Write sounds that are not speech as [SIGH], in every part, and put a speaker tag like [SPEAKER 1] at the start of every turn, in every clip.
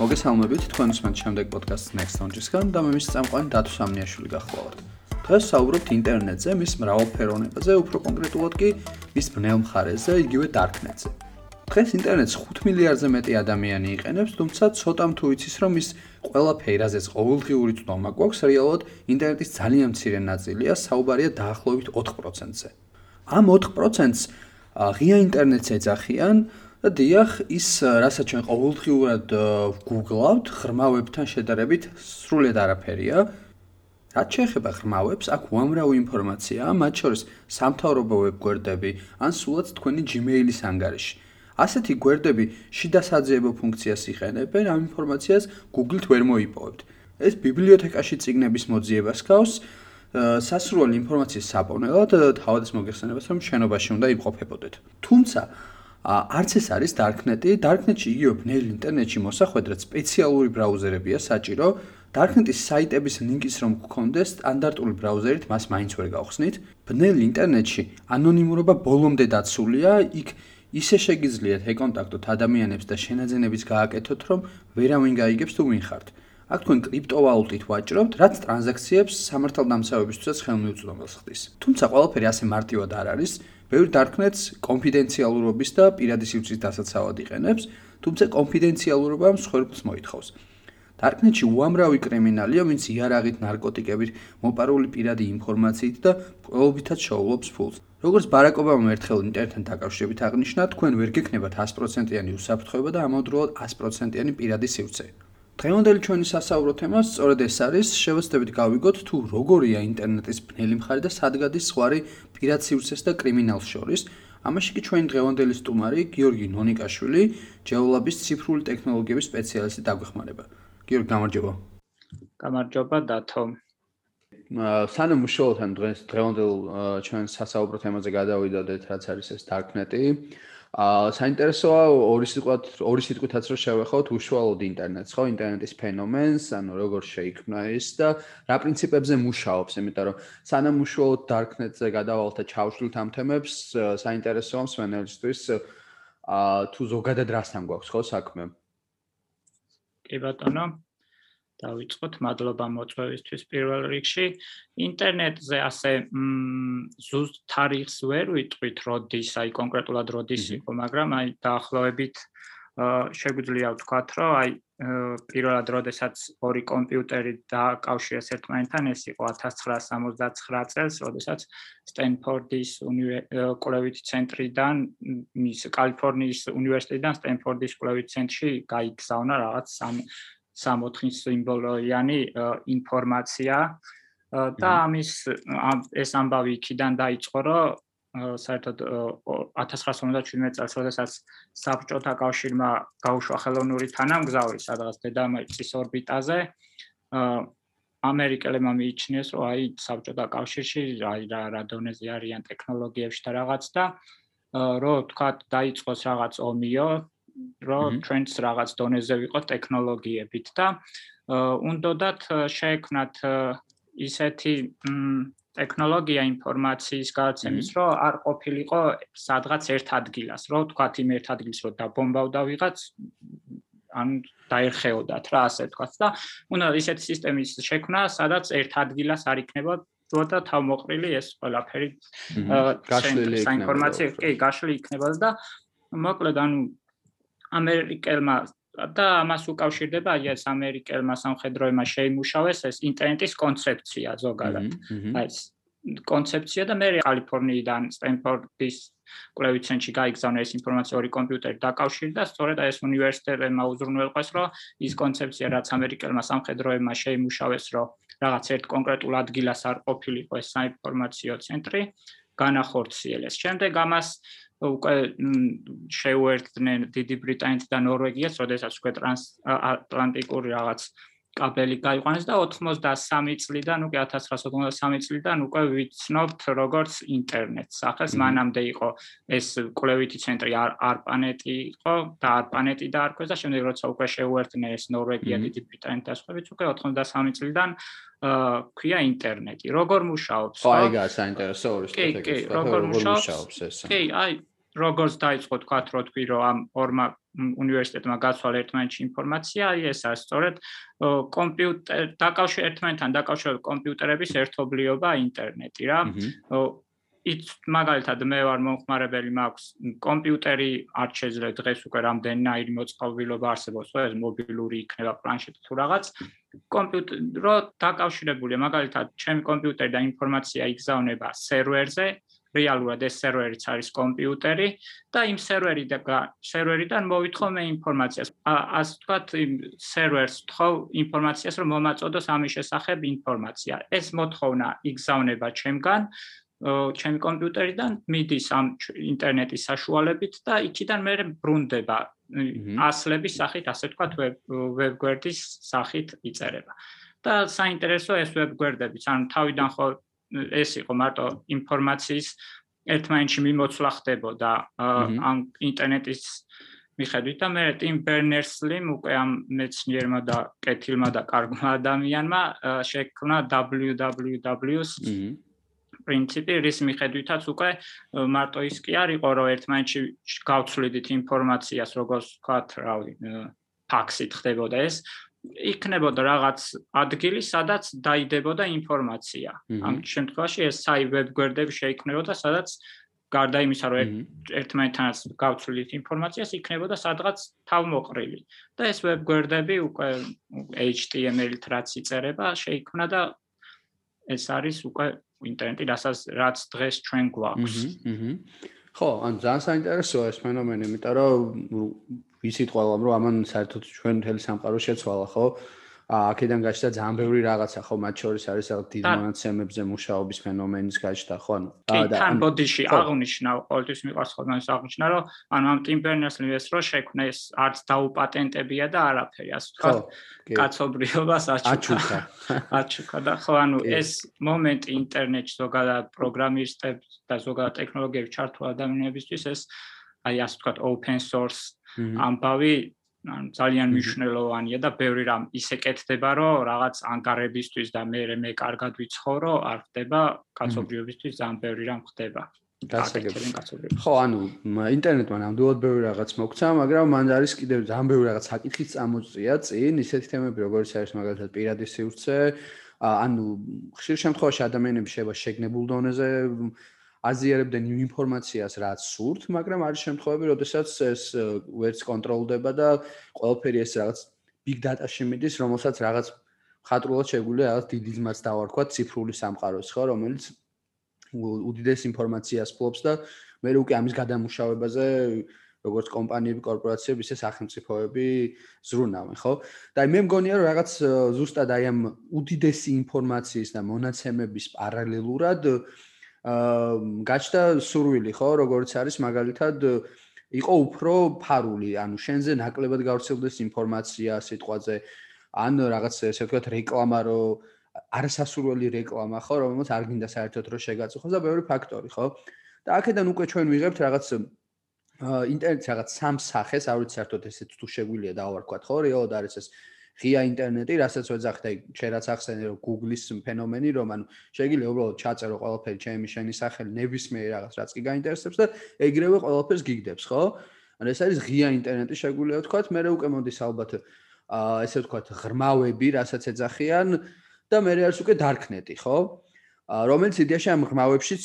[SPEAKER 1] მოგესალმებით თქვენ უსმენთ შემდეგ პოდკასტს Next Launch-ისგან და მე მის წამყვანი დათო სამნიაშვილი გახლავართ. დღეს საუბრობთ ინტერნეტზე, მის მრავალფეროვნებაზე, უფრო კონკრეტულად კი მის ბნელ მხარეზე, იგივე darknet-ზე. დღეს ინტერნეტს 5 მილიარდზე მეტი ადამიანი იყენებს, თუმცა ცოტამ თუ იცის, რომ ის ყველა ფეირაზეც ყოველდღიური წვდომა გვაქვს, რეალურად ინტერნეტის ძალიან მცირე ნაწილია, საუბარია დაახლოებით 4%-ზე. ამ 4%-ს ღია ინტერნეტს ეძახიან დიახ, ის რასაც ჩვენ ყოველდღიურად Google-ავთ, ღრმავებთან შედარებით სრულიად არაფერია. რაც შეეხება ღრმავებს, აქ უამრავი ინფორმაციაა, მათ შორის სამთავრობო ვებგვერდები ან სულაც თქვენი Gmail-ის ანგარიში. ასეთი გვერდები შიდა საძიებო ფუნქციას იყენებენ, ამ ინფორმაციას Google-თ ვერ მოიპოვებთ. ეს ბიბლიოთეკაში წიგნების მოძიებას გავს, სასრული ინფორმაციის საპონელად თავადეს მოგეხსენებას, რომ შენობაში უნდა იმყოფებოდეთ. თუმცა არც ეს არის darknet-ი, darknet-ში იგივე ბნელ ინტერნეტში მოსახვედრად სპეციალური ბრაუზერებია საჭირო. darknet-ის საიტების ლინკის რომ გქონდეს სტანდარტული ბრაუზერით მას მაინც ვერ გავხსნით. ბნელ ინტერნეტში ანონიმურობა ბოლომდე დაცულია, იქ ისე შეგიძლიათ ეკონტაქტოთ ადამიანებს და შენაძენებიც გააკეთოთ, რომ ვერავინ გაიგებს თუ ვინ ხართ. აქ თქვენ კრიპტოვალუტით ვაჭრობთ, რაც ტრანზაქციებს სამართალდამცავებისთვისაც ხელმიუწვდომელს ხდის. თუმცა ყველაფერი ასე მარტივად არ არის. ბევრი darknet-ს კონფიდენციალურობის და პირადი სივრცის დასაცავად იყენებს, თუმცა კონფიდენციალურობა მსხვერპლს მოითხოვს. darknet-ში უამრავი კრიმინალია, ვინც იარაღით, ნარკოტიკებით, მოპარული პირადი ინფორმაციით და ყველობითად შოულობს ფულს. როგორც ბარაკ ობამამ ერთხელ ინტერნეტთან დაკავშირებით აღნიშნა, თქვენ ვერ გექნებათ 100%-იანი უსაფრთხოება და ამავდროულად 100%-იანი პირადი სივრცე. დღევანდელი ჩვენი სასაუბრო თემა სწორედ ეს არის, შევეცდებით გავიგოთ თუ როგორია ინტერნეტის ბნელი მხარე და სად გადის ზღვარი პირად სივრცეს და კრიმინალს შორის. ამაში კი ჩვენი დღევანდელი სტუმარი გიორგი ნონიკაშვილი, ჯეოლაბის ციფრული ტექნოლოგიების სპეციალისტი დაგვეხმარება. გიორგი, გამარჯობა.
[SPEAKER 2] გამარჯობა, დათო.
[SPEAKER 1] სანამ მუშაობთ ამ დღეს დღევანდელ ჩვენ სასაუბრო თემაზე გადავიდოდეთ, რაც არის ეს darknet-ი. აა საინტერესოა ორი სიტყვით ორი სიტყვითაც რომ შევეხოთ უშუალოდ ინტერნეტს, ხო, ინტერნეტის ფენომენს, ანუ როგორ შეიქმნა ეს და რა პრინციპებზე მუშაობს, იმიტომ რომ სანამ უშუალოდ darknet-ზე გადავალთ და ჩავშლით ამ თემებს, საინტერესოა მსმენელისთვის აა თუ ზოგადად რასთან გვაქვს, ხო, საქმე.
[SPEAKER 2] კი ბატონო. დავიწყოთ მადლობა მოწვევისთვის პირველ რიგში. ინტერნეტზე ასე ზუსტ თარიღს ვერ ვიტყვით როდის აი კონკრეტულად როდის იყო მაგრამ აი დაახლოებით შეგვიძლია ვთქვათ რომ აი პირველად როდესაც ორი კომპიუტერი დააკავშირეს ერთმანეთთან ეს იყო 1969 წელს როდესაც სტენფორდის კვლევითი ცენტრიდან მის კალიფორნიის უნივერსიტეტიდან სტენფორდის კვლევითი ცენტრში გაიგზავნა რაღაც 3-4 სიმბოლოიანი ინფორმაცია. და ამის ეს ამბავი იქიდან დაიწყო, რომ საერთოდ 1957 წელს, როდესაც საბჭოთა კავშირმა გაუშვა ხელოვნური თანამგზავრი სადღაც დედამიწის ორბიტაზე, ამერიკელებმა მიიჩნიეს, რომ აი საბჭოთა კავშირში აი რა რა დონეზე არიან ტექნოლოგიებში და რაღაც და რომ თქვა დაიწყოს რაღაც ომიო რომ ჩვენც რაღაც დონეზე ვიყოთ ტექნოლოგიებით და უნდათ შეექმნათ ისეთი ტექნოლოგია ინფორმაციის გადაცემის, რომ არ ყოფილიყო სადღაც ერთ ადგილას, რომ თქვათ იმ ერთ ადგილს რომ დაბომბავდა ვიღაც ან დაერხეოდათ რა ასე თქვათ და უნდა ისეთი სისტემის შექმნა, სადაც ერთ ადგილას არ იქნება როდა თავმოყრილი ეს ყველაფერი
[SPEAKER 1] გაშლილი იქნება.
[SPEAKER 2] საინფორმაციო, კი, გაშლილი იქნება და მოკლედ ანუ ამერიკელმა და ამას უკავშირდება აი ეს ამერიკელმა სამხედროებმა შეიმუშავეს ეს ინტერნეტის კონცეფცია ზოგადად. აი ეს კონცეფცია და მე კალიფორნიიდან სტენფორდის კვლევით ცენტრში გაიგზავნა ეს ინფორმაცია ორი კომპიუტერი დაკავშირდა, სწორედ ეს უნივერსიტეტებმა უზრუნველყვეს, რომ ის კონცეფცია რაც ამერიკელმა სამხედროებმა შეიმუშავეს, რომ რაღაც ერთ კონკრეტულ ადგილას არ ყოფილიყო ეს საინფორმაციო ცენტრი, განახორციელეს. შემდეგ ამას უკვე შეუერთდნენ დიდი ბრიტანეთი და ნორვეგიას, როდესაც უკვე ტრანსატლანტიკური რაღაც კაბელი გაიყვანეს და 93 წლიდან, უკვე 1993 წლიდან უკვე ვიცნობთ როგორც ინტერნეტს. ახლა მანამდე იყო ეს კვლევითი ცენტრი ARPANET იყო და ARPANET დაარქვეს და შემდეგ როცა უკვე შეუერთდნენ ეს ნორვეგია, დიდი ბრიტანეთი და სხვა, უკვე 93 წლიდან აა ქვია ინტერნეტი. როგორ მუშაობს?
[SPEAKER 1] აი, გასაინტერესო ორი
[SPEAKER 2] სტრატეგია. კი, კი, როგორ მუშაობს ეს? კი, აი როგორც დაიწყო თქვა რო თქვი რომ ამ ორმა უნივერსიტეტმა გაცვალა ერთმანეთში ინფორმაცია, აი ეს არის სწორედ კომპიუტერ დაკავშირ ერთმანეთთან დაკავშირებული კომპიუტერების ერთობლიობა ინტერნეტი რა. იც მაგალითად მე ვარ მომხმარებელი მაქვს კომპიუტერი არ შეიძლება დღეს უკვე რამდენიერი მოწყობილობა არსებობს ხო ეს მობილური იქნება პლანშეტი თუ რაღაც კომპიუტერო დაკავშირებულია მაგალითად ჩემი კომპიუტერი და ინფორმაცია იგზავნება სერვერზე რეალურად ეს სერვერიც არის კომპიუტერი და იმ სერვერი და სერვერიდან მოვითხოვ მე ინფორმაციას. ასე ვთქვათ, იმ სერვერს ვთხოვ ინფორმაციას, რომ მომაწოდოს ამის შესახებ ინფორმაცია. ეს მოთხოვნა იგზავნება ჩემგან ჩემი კომპიუტერიდან მიდის ამ ინტერნეტის საშუალებით და იქიდან მე ბრუნდება ასლების სახით, ასე ვთქვათ, ვებგვერდის სახით იწერება. და საინტერესო ეს ვებგვერდებიც, ანუ თავიდან ხო ეს იყო მარტო ინფორმაციის ერთმანეთში მიმოცვლა ხდებოდა ამ ინტერნეტის მიხედვით და მე ტიმ ბერნერსლიმ უკვე ამ მეცნიერმა და კეთილმა და კარგმა ადამიანმა შექმნა www-ს პრინციპი რის მიხედვითაც უკვე მარტო ის კი არისო რომ ერთმანეთში გავცვლიდით ინფორმაციას როგორც ვთქვათ რავი ფაქსით ხდებოდა ეს იქნებოდა რაღაც ადგილი, სადაც დაიდებოდა ინფორმაცია. ამ შემთხვევაში ეს საი ვებ გვერდები შეიქმნებოდა, სადაც გარდა იმისა, რომ ერთმანეთთანაც გავცვლით ინფორმაციას, იქნებოდა სადღაც თავმოყრილი. და ეს ვებ გვერდები უკვე HTML-ით რაც იწერება, შეიქმნა და ეს არის უკვე ინტერნეტი, რასაც რაც დღეს ჩვენ გვაქვს.
[SPEAKER 1] ხო, ან ძალიან საინტერესოა ეს ფენომენი, იმიტომ რომ ვიცით ყველამ რომ ამან საერთოდ ჩვენ მთელი სამყარო შეცვალა ხო? აქედან გაჩნდა ძალიან ბევრი რაღაცა ხო? მათ შორის არის რაღაც დიდ მონაცემებზე მუშაობის ფენომენის გაჩნდა ხო? ანუ
[SPEAKER 2] და თან ბოდიში აღნიშნა ყოველთვის მიყვარს ხოლმე ის აღნიშნა რომ ანუ ამ ტიმპერნეს ლივეს რო შექმნა ეს არც დაუპატენტებია და არაფერი ასე ვთქვა კაცობრიობას აჩუქა. [LAUGHS] აჩუქა. და ხო ანუ ეს მომენტი ინტერნეტში ზოგადად პროგრამისტებს და ზოგადად ტექნოლოგიებს ჩართულ ადამიანებისთვის ეს აი ასე ვთქვათ open source ამბავი ან ძალიან მნიშვნელოვანია და ბევრი რამ ისე კეთდება, რომ რაღაც ანგარებისთვის და მე მე კარგად ვიცხოვრო, არ ხდება კაცობრიობისთვის ძალიან ბევრი რამ ხდება.
[SPEAKER 1] გასაგებია. ხო, ანუ ინტერნეტმა ნამდვილად ბევრი რაღაც მოგცა, მაგრამ მან არის კიდევ ძალიან ბევრი რაღაც საკითხიც წამოწია წინ, ისეთი თემები როგორც არის მაგალითად პირადი სივრცე, ანუ ხშირ შემთხვევაში ადამიანები შეება შეგნებულ დონეზე აზიარებდნენ იმ ინფორმაციას, რაც სურთ, მაგრამ არის შემთხვევები, როდესაც ეს ვერც კონტროლდება და ყველაფერი ეს რაღაც big data-ში მიდის, რომელსაც რაღაც ხატრულად შეგვიძლია რაღაც დიდი ძმაც დავარქვა ციფრული სამყაროს, ხო, რომელიც უდიდეს ინფორმაციას ფლობს და მე უკვე ამის გადამუშავებაზე როგორც კომპანიები, კორპორაციები, ისე სახელმწიფოები ზრუნავენ, ხო? და მე მგონია, რომ რაღაც ზუსტად აი ამ უდიდესი ინფორმაციის და მონაცემების პარალელურად გაჩნდა სურვილი ხო როგორც არის მაგალითად იყო უფრო ფარული ანუ შენზე ნაკლებად გავრცელდეს ინფორმაცია სიტყვაზე ან რაღაც ესე ვთქვათ რეკლამა რო არასასურველი რეკლამა ხო რომელსაც არ გინდა საერთოდ რო შეგაწუხოს და ბევრი ფაქტორი ხო. და აქედან უკვე ჩვენ ვიღებთ რაღაც ინტერნეტს რაღაც სამ სახეს არ ვიცი საერთოდ ესეც თუ შეგვიძლია დავარქვათ ხო რეალოდ არის ეს ღია ინტერნეტი, რასაც ვეძახთ, აი, შეიძლება ახსენე რომ Google-ის ფენომენი, რომ ანუ შეიძლება უბრალოდ ჩაწერო ყველაფერი ჩემი შენი სახელი, ნებისმიერ რაღაც რაც კი გაინტერესებს და ეგრევე ყველაფერს გიგდებს, ხო? ანუ ეს არის ღია ინტერნეტი, შეგვიძლია ვთქვათ, მე რა უკვე მოდის ალბათ აა ესე ვთქვათ, ღრმავები, რასაც ეძახიან და მე არის უკვე darknet-ი, ხო? რომელიც იდეაში ამ ღრმავებშიც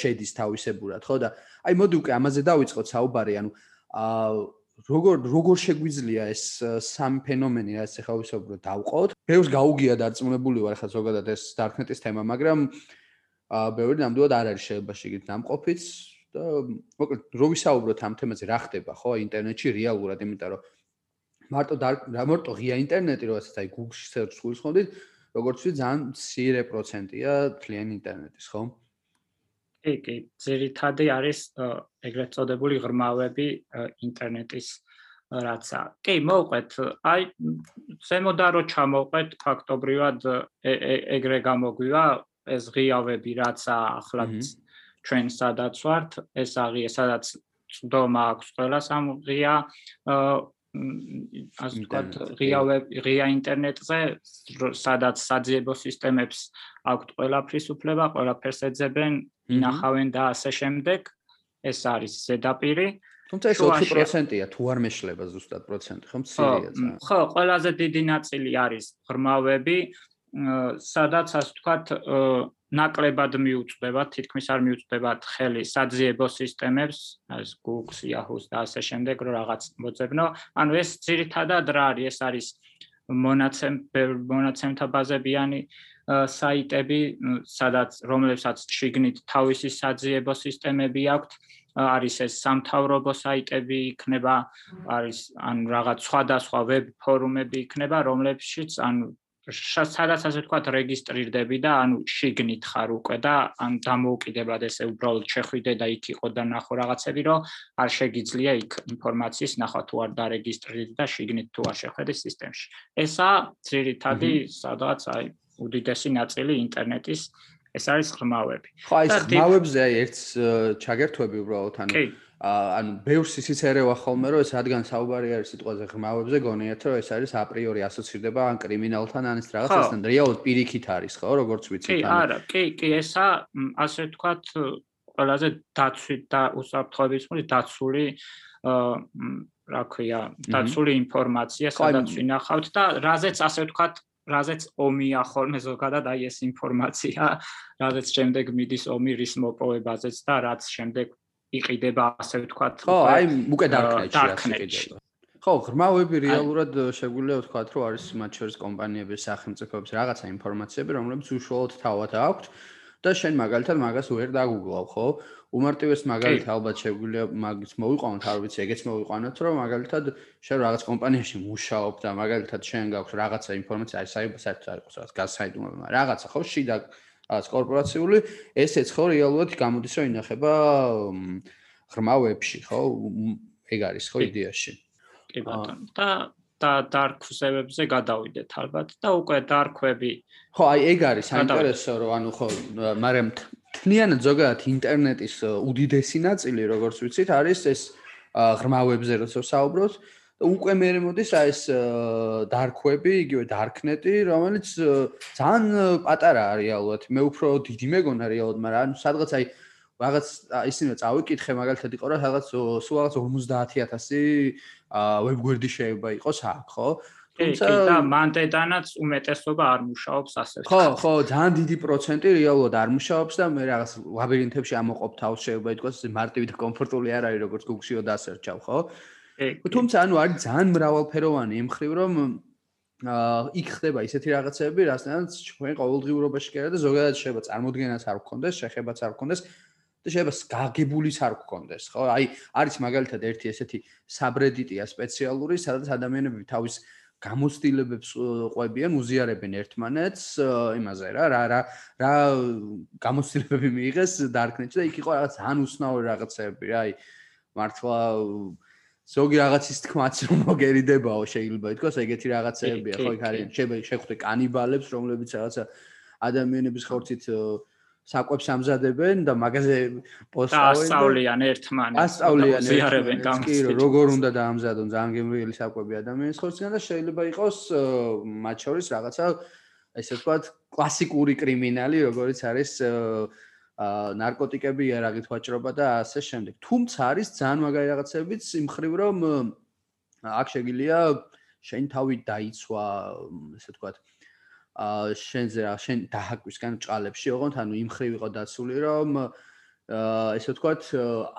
[SPEAKER 1] შედის თავისებურად, ხო? და აი მოდი უკვე ამაზე დავიწყოთ საუბარი, ანუ აა როგორ როგორ შეგვიძლია ეს სამ ფენომენი რაც ახლა ვისაუბროთ დავყოთ. ბევრს გაუგია დარწმუნებული ვარ ახლა ზოგადად ეს darknet-ის თემა, მაგრამ აა ბევრი ნამდვილად არ არის შეიძლება შეგით დამყოფიც და მოკლედ რო ვისაუბროთ ამ თემაზე რა ხდება ხო ინტერნეტში რეალურად, იმიტომ რომ მარტო მარტო ღია ინტერნეტი როდესაც აი Google-ში search ხულის ხოდით, როგორც ვთქვი ძალიან მცირე პროცენტია თლიანი ინტერნეტის, ხო?
[SPEAKER 2] კი, კი, ძირითადად არის ეგრეთ წოდებული ღრმავები ინტერნეტის რაცა. კი, მოვყვეთ, აი ზემოდან რო ჩამოვყვეთ, ფაქტობრივად ეგრე გამოგვივა ეს ღიავები, რაცა ახლა ჩვენ სადაც ვართ, ეს აღია, სადაც წდომა აქვს ყველას ამ ღია ასე ვთქვათ, ღია ღია ინტერნეტზე, სადაც საძიებო სისტემებს აქვთ ყველაფრის უფლება, ყველაფერს ეძებენ, ინახავენ და ასე შემდეგ. ეს არის ზედაპირი.
[SPEAKER 1] თუმცა ეს 4%-ია, თუ არ მეშლება ზუსტად პროცენტი, ხო, მცირეა
[SPEAKER 2] ძალიან. ხო, ყველაზე დიდი ნაწილი არის ღრმავები, სადაც ასე ვთქვათ, ნაკლებად მიუწვდება, თითქმის არ მიუწვდება ხელი საძიებო სისტემებს, ეს Google-ს, Yahoo-ს და ასე შემდეგ, რომ რაღაც მოძებნო. ანუ ეს ძირითადად რა არის? ეს არის მონაცემ მონაცემთა ბაზებიანი საიტები, სადაც რომლებსაც შიგნით თავისი საძიებო სისტემები აქვთ, არის ეს სამთავრობო საიტები იქნება, არის ან რაღაც სხვადასხვა ვებ ფორუმები იქნება, რომლებშიც ან სადაც ასე ვთქვათ რეგისტრირდები და ანუ შიგნით ხარ უკვე და ან დამოუკიდებლად ესე უბრალოდ შეხვიდე და იქ იყო და ნახო რაღაცები რომ არ შეგიძლია იქ ინფორმაციის ნახვა თუ არ დარეგისტრირდი და შიგნით თუ არ შეხვედი სისტემში. ესა ძირითადი სადაც აი უდიდესი ნაწილი ინტერნეტის ეს არის ღრმავები.
[SPEAKER 1] ხო, აი ღრმავებზე აი ერთს ჩაგერთვები უბრალოდ ანუ ანუ ბევრს ისიც ერევა ხოლმე რომ ეს რადგან საუბარი არის სიტყვაზე ღრმავებზე გონიათ რომ ეს არის აპრიორი ასოცირდება ან კრიმინალთან ან ეს რაღაცასთან რეალურად პირიქით არის ხო როგორც ვიცით
[SPEAKER 2] კი არა კი კი ესა ასე ვთქვათ ყველაზე დაცვით და უსაფრთხოების მხრივ დაცული რა ქვია დაცული ინფორმაცია სადაც ვინახავთ და რაზეც ასე ვთქვათ რაზეც ომია ხოლმე ზოგადად აი ეს ინფორმაცია, რაზეც შემდეგ მიდის ომი რის მოპოვებაზეც და რაც შემდეგ იყიდება ასე ვთქვათ.
[SPEAKER 1] ხო, აი უკვე დარკნეტში. ხო, ღრმავები რეალურად შეგვიძლია ვთქვათ, რომ არის მათ შორის კომპანიების სახელმწიფოების რაღაცა ინფორმაციები, რომლებიც უშუალოდ თავად აქვთ და შენ მაგალითად მაგას ვერ დაგუგლავ, ხო? უმარტივეს მაგალითად ალბათ შეგვიძლია მაგის მოვიყვანოთ, არ ვიცი, ეგეც მოვიყვანოთ, რომ მაგალითად შენ რაღაც კომპანიაში მუშაობ და მაგალითად შენ გაქვს რაღაცა ინფორმაცია, აი საერთოდ არ იყოს რაღაც გასაიდუმლო, რაღაცა ხო შიდა რაღაც კორპორაციული, ესეც ხო რეალურად გამოდის რომ ინახება ღრმა ვებში, ხო? ეგ არის ხო იდეაში.
[SPEAKER 2] კი ბატონო. და და დარქვსებებზე გადავიდეთ ალბათ და უკვე დარქვები
[SPEAKER 1] ხო აი ეგ არის საინტერესო რომ ანუ ხო მაგრამ თლიანად ზოგადად ინტერნეტის უდიდესი ნაწილი როგორც ვიცით არის ეს ღრმავებზე როცა საუბრობთ უკვე მე მოდის აი ეს დარქვები იგივე დარკნეტი რომელიც ძალიან პატარაა რეალურად მე უფრო დიდი მეგონა რეალურად მაგრამ ანუ სადღაც აი რაღაც ისინი წავიკითხე მაგალითად იყო რა რაღაც სულ რაღაც 50000 ვებგვერდი შეიძლება იყოს აქ, ხო?
[SPEAKER 2] თუმცა და მანტეტანაც უმეტესობა არ მუშაობს ასე.
[SPEAKER 1] ხო, ხო, ძალიან დიდი პროცენტი რეალურად არ მუშაობს და მე რაღაც ლაბირინთებში ამოყოფ თავს შეიძლება ითქვას მარტივი და კომფორტული არ არის როგორც Google-შიო დასერჩავ, ხო? თუმცა ანუ არის ძალიან მრავალფეროვანი იმ ხრივ რომ აა იქ ხდება ისეთი რაღაცები, რასაც ჩვენ ყოველდღიურობაში კი არა და ზოგადად შეიძლება წარმოქმნას არ გქონდეს, შეხებაც არ გქონდეს, და შეიძლება გაგებულის არ გქონდეს, ხო? აი, არის მაგალითად ერთი ესეთი საბრედიტია სპეციალური, სადაც ადამიანები თავის გამოცდილებებს ყვებიან, უზიარებენ ერთმანეთს იმაზე რა, რა რა რა გამოცდილებები მიიღეს დარკნეტში და იქ იყო რაღაც ან უსნაური რაღაცები რა, აი მართლა ზოგი რაღაცის თქმაც რომ მოგერიდებაო შეიძლება ითქვას ეგეთი რაღაცებია ხო იქ არის შეხვდე კანიბალებს რომლებიც რაღაცა ადამიანების ხორცით საკვებს ამზადებენ და მაგაზე
[SPEAKER 2] პოსტავენ ასწავლიან ერთმანეთს.
[SPEAKER 1] ასწავლიან ერთმანეთს. კი, როგორ უნდა დაამზადონ ძალიან გემრიელი საკვები ადამიანის ხორციდან და შეიძლება იყოს მათ შორის რაღაცა ესე ვთქვათ კლასიკური კრიმინალი, როგორიც არის აა ნარკოტიკები, იარაღით ვაჭრობა და ასე შემდეგ. თუმცა არის ძალიან მაგარი რაღაცებიც იმ ხრივ რომ აქ შეგიძლია შენ თავი დაიცვა, ესე ვთქვათ აა შენზე რა შენ დააკვისგან ჭალებში ოღონდ ანუ იმ ხრივ იყო დაცული რომ აა ესე ვთქვათ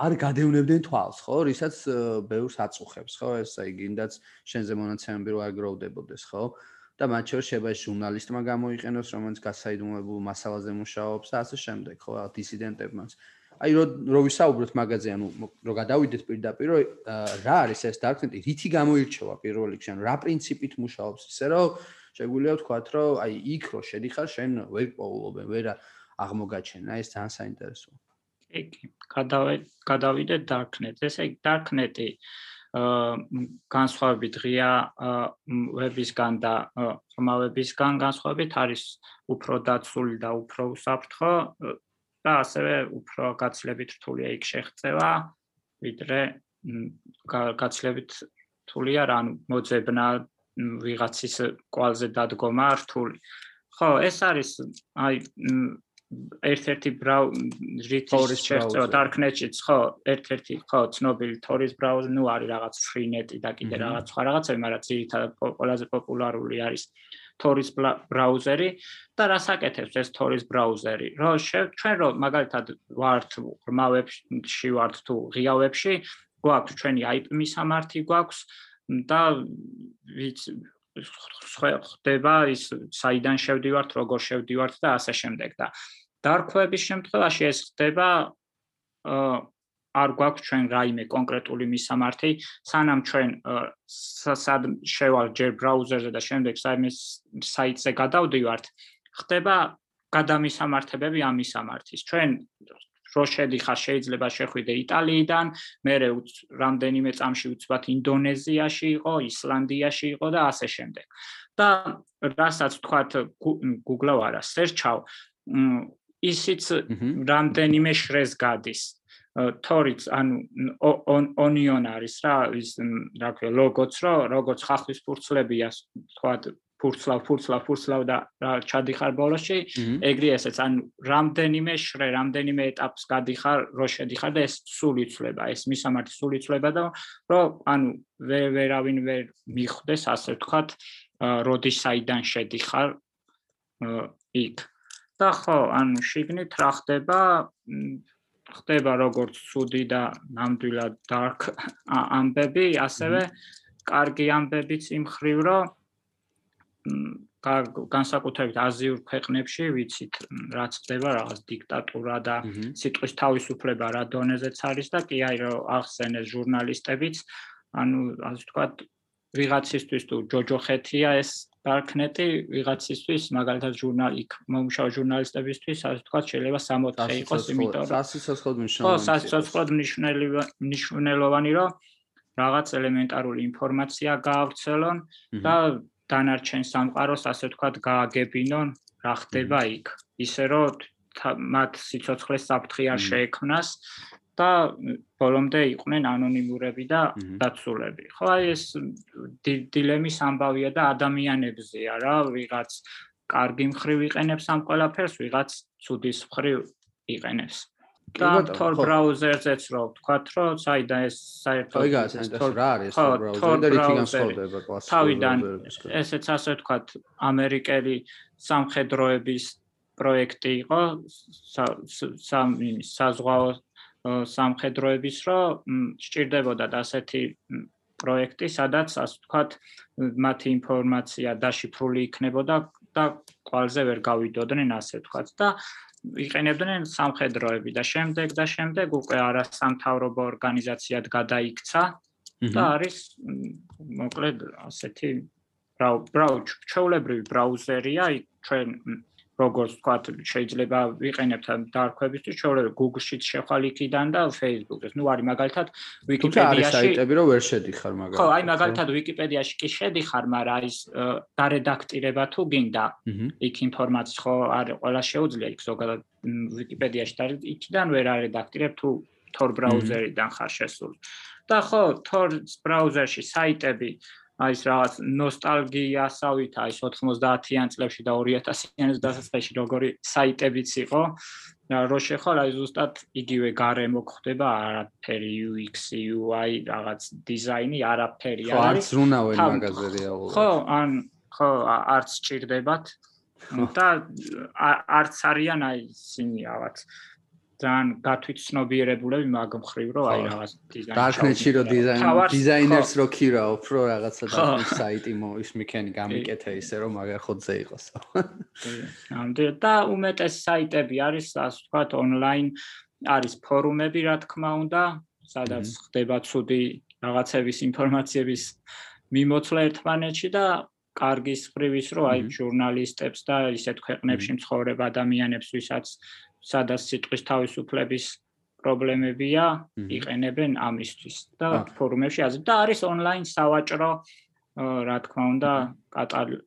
[SPEAKER 1] არ გადევნებდნენ თვალს ხო? რისაც ბევრს აწუხებს ხო? ეს აი გინდაც შენზე მონაცემები რო არ გროვდებოდეს ხო და მათ შორის შეიძლება ჟურნალისტმა გამოიყენოს რომელიც გასაიდუმლებულ მასალაზე მუშაობს და ასე შემდეგ ხო დისიდენტებმაც აი რო რო ვისაუბროთ მაგაზე ანუ რო გადავიდეთ პირდაპირ რა არის ეს დარკნეტი რითი გამოირჩევა პირველ რიგში ანუ რა პრინციპით მუშაობს ისე რომ შეგვიძლია ვთქვათ, რომ აი იქ რო შედიხარ, შენ ვერ პოულობენ, ვერ აღმოგაჩენა, ეს ძალიან საინტერესოა.
[SPEAKER 2] კი, კი. გადავე გადავიდე darknet. ესე იგი darknet-ი განსხვავებით ღია ვებისგან და ხმავებისგან განსხვავებით არის უფრო დაცული და უფრო უსაფრთხო და ასევე უფრო გაცილებით რთულია იქ შეღწევა, ვიდრე გაცილებით რთულია რა მოძებნა ვიღაცის კვალზე დადგომა რთული. ხო, ეს არის აი ერთ-ერთი ბრაუზერის შეერთება darknet-იც ხო, ერთ-ერთი ხო, ცნობილი Tor-ის ბრაუზერი, ну არის რაღაც Freenet-ი და კიდე რაღაც სხვა რაღაცები, მაგრამ ძირითადად ყველაზე პოპულარული არის Tor-ის ბრაუზერი და რას აკეთებს ეს Tor-ის ბრაუზერი? რომ ჩვენ რომ მაგალითად ვართ ღრმავებში ვართ თუ ღიავებში, გვაქვს ჩვენი IP მისამართი გვაქვს და ვიც ხდება ის საიდან შევდივართ, როგორ შევდივართ და ასე შემდეგ და დარქვების შემთხვევაში ეს ხდება არ გვაქვს ჩვენ რაიმე კონკრეტული მისამართი, სანამ ჩვენ სად შევალ ჯერ ბრაუზერზე და შემდეგ საიტზე გადავდივართ, ხდება გადამისამართებები ამ მისამართის. ჩვენ რო შედიხარ შეიძლება შეხვიდე იტალიიდან, მერე რამდენიმე წამში უცბად ინდონეზიაში იყო, ისლანდიაში იყო და ასე შემდეგ. და რასაც თქვათ Google-ო არა, search-აო, ისიც რამდენიმე შრეს გადის. თორიც ანუ onion არის რა ის რა ქვია ლოგოც რო როგორც ხახვის ფურცლებია თქვათ ფურცლავ ფურცლავ ფურცლავ და ჩადიხარ ბოლოში ეგრე ესეც ანუ რამდენიმე შრე რამდენიმე ეტაპს გადიხარ რო შედიხარ და ეს სულ იცლება ეს მისამართი სულ იცლება და რომ ანუ ვერ ვერავინ ვერ მიხვდეს ასე ვთქვათ როდის საიდან შედიხარ იქ და ხო ანუ შიგნით რა ხდება? ხდება როგორც სუდი და ნამდვილად dark ამბები ასევე კარგი ამბებიც იმ ხრივ რომ განსაკუთრებით აზიურ ქვეყნებში ვიცით რაც ხდება რაღაც დიქტატურა და სიტყვის თავისუფლება რა დონეზეც არის და კი აი რომ ახსენეს ჟურნალისტებიც ანუ ასე ვთქვათ ვიღაცისთვის თუ ჯოჯოხეთია ეს darknet-ი ვიღაცისთვის მაგალითად ჟურნალი იქ მომუშავე ჟურნალისტებისთვის ასე ვთქვათ შეიძლება 64 იყოს იმიტომ რომ
[SPEAKER 1] სასიცოცხლოდ მნიშვნელოვანი ხო
[SPEAKER 2] სასიცოცხლოდ მნიშვნელოვანი რომ რაღაც ელემენტარული ინფორმაცია გაავრცელონ და დანარჩენ სამყაროს ასე ვთქვათ გააგებინონ რა ხდება იქ. ისე რომ მათ სიცოცხლეს საფრთხე არ შეექმნას და ბოლომდე იყვნენ ანონიმურები და დაცულები. ხო აი ეს დილემის ამბავია და ადამიანებზეა რა, ვიღაც კარგი მხრივ იყენებს ამ ყველაფერს, ვიღაც ცუდის მხრივ იყენებს. და Tor browser-ზეც რო ვთქვათ, რომ საიდან ეს საერთოდ
[SPEAKER 1] აი გასცენ რა არის Tor browser და რითი განსხვავდება კლასიკურ
[SPEAKER 2] თავიდან ესეც ასე ვთქვათ, ამერიკელი სამხედროების პროექტი იყო სამ საზღვაო სამხედროების რომ სჭირდებოდა ასეთი პროექტი, სადაც ასე ვთქვათ, მათი ინფორმაცია დაშიფრული იქნებოდა და კვალზე ვერ გავიდოდნენ ასე ვთქვათ და იყენებდნენ სამხედროები და შემდეგ და შემდეგ უკვე არასამთავრობო ორგანიზაციად გადაიქცა და არის მოკლედ ასეთი ბრაუზ ჩვეულებრივი ბრაუზერია ჩვენ როგორც ვთქვათ, შეიძლება ვიყენებთ დარქვებისთვის, შეიძლება Google-შიც შეხვალ იქიდან და Facebook-ს. ნუ არის მაგალითად
[SPEAKER 1] Wikipedia-ში. საიტები, რომ ვერ შედიხარ მაგალითად.
[SPEAKER 2] ხო, აი მაგალითად Wikipedia-ში კი შედიხარ, მაგრამ არის დარედაქტირება თუ გინდა იქ ინფორმაცია ხო არ ყველა შეუძლია იქ ზოგადად Wikipedia-ში და იქიდან ვერ არედაქტირებ თუ Tor ბრაუზერიდან ხარ შესული. და ხო, Tor ბრაუზერში საიტები აი ეს რაღაც ნოსტალგიასავით აი 90-იან წლებში და 2000-იან დასაწყისში როგორი საიტებიც იყო. და რო შეხვალ აი ზუსტად იგივე გარემო ხდება არაფერი UX UI რაღაც დიზაინი არაფერი
[SPEAKER 1] არის. ხო არც რუნავენ მაგაზე რეალურად
[SPEAKER 2] ხო ან ხო არც ჭირდებათ. და არც არიან აი ისინი რაღაც ძალიან გათვითცნობიერებულები მაგ მხრივ რომ აი რაღაც
[SPEAKER 1] დიზაინერი დარკნეტში რო დიზაინ დიზაინერს რო ქირავ პრო რაღაცა და საიტი ის მიქენი გამიკეთე ისე რომ მაგარ ხოძე იყოს.
[SPEAKER 2] ამდე და უმეტეს საიტები არის ასე ვთქვათ ონლაინ არის ფორუმები რა თქმა უნდა სადაც ხდება ცუდი რაღაცების ინფორმაციების მიმოწვლა ერთმანეთში და კარგის ხრივის რო აი ჟურნალისტებს და ისეთ ქვეყნებში მცხოვრებ ადამიანებს ვისაც სადაც სიტყვის თავისუფლების პრობლემებია, იყენებენ ამისთვის და ფორუმებში აზრი და არის ონლაინ სავაჭრო რა თქმა უნდა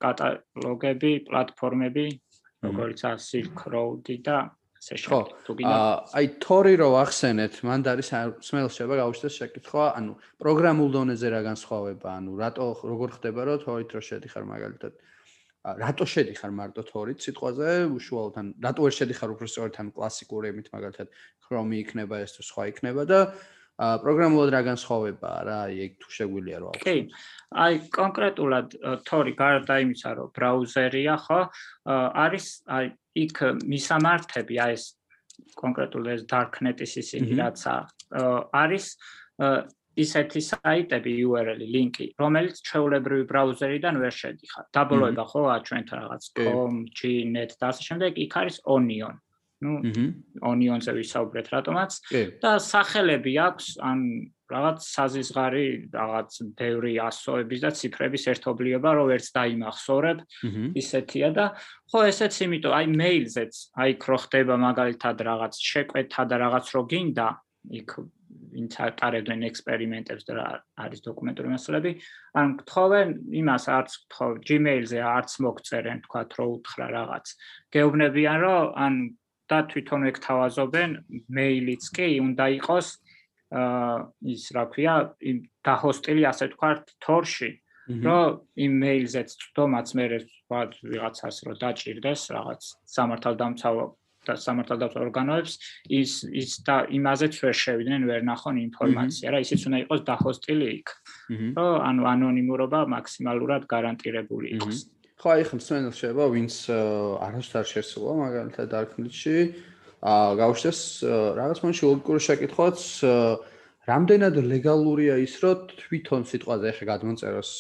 [SPEAKER 2] კატალოგები, პლატფორმები, როგორიც არის Silk Road და ასე
[SPEAKER 1] შემდეგ. გინდა აი Tor-ი რო ახსენეთ, მან არის სმეილს შეება გავუშვეს შეკითხვა, ანუ პროგრამულ დონეზე რა განსხვავება, ანუ რატო როგორ ხდება რომ Tor-ით რო შედიხარ მაგალითად რატო შედიხარ მარტო თორით სიტყვაზე? უშუალოდ ან რატო ვერ შედიხარ უფრო სწორედ ან კლასიკური ემით მაგალითად Chrome იქნება ეს თუ სხვა იქნება და პროგრამულად რა განსხვავებაა? რა ეგ თუ შეგვიძლია რა
[SPEAKER 2] კი. აი კონკრეტულად თორი გარდა იმისა რომ ბრაუზერია ხო? არის აი იქ მისამართები აი ეს კონკრეტულად ეს darknet-ის ისინი რაც არის ისეთი საიტები URL-ი, ლინკი, რომელიც ჩვეულებრივი ბრაუზერიდან ვერ შედიხარ. დაბოლოება ხო აა ჩვენთან რაღაც com, g.net და ასე შემდეგ, იქ არის Onion. ну Onion-ზე ვისაუბრეთ რატომაც. და სახელები აქვს ან რაღაც საზიზღარი რაღაც ბევრი ასოების და ციფრების ერთობლიობა რო ვერც დაიმახსოვრებ ისეთია და ხო ესეც იმიტომ აი მეილზეც აი ქრო ხდება მაგალითად რაღაც შეკვეთა და რაღაც რო გინდა იქ ვინც ატარებდნენ ექსპერიმენტებს და არის დოკუმენტური მასალები, ან გთხოვენ იმას არც გთხოვ Gmail-ზე არც მოგწერენ, თქვა რო უთხრა რაღაც. გეუბნებიან რომ ან და თვითონ ეგ თავაზობენ, მეილიც კი უნდა იყოს აა ის რა ქვია, იმ დაჰოსტილი ასე თქვა თორში. რომ იმ მეილზეც თომაც მე ვიღაცას რო დაჭirdეს რაღაც სამართალდამცავ და სამართალდამცავ ორგანოებს ის ის და იმაზეც ვერ შევიდნენ ვერ ნახონ ინფორმაცია რა ისიც უნდა იყოს დახოსტილი იქ რომ ანუ ანონიმურობა მაქსიმალურად გარანტირებული იყოს.
[SPEAKER 1] ხო აი ხომ სვენელ შეება ვინც არასდროს არ შესულა მაგალითად არქნიტში აა გავშეს რაღაც მომენტში ლოგიკური შეკითხვაც რამდენად ლეგალურია ის რომ თვითონ სიტყვაზე ხე გადმოწეროს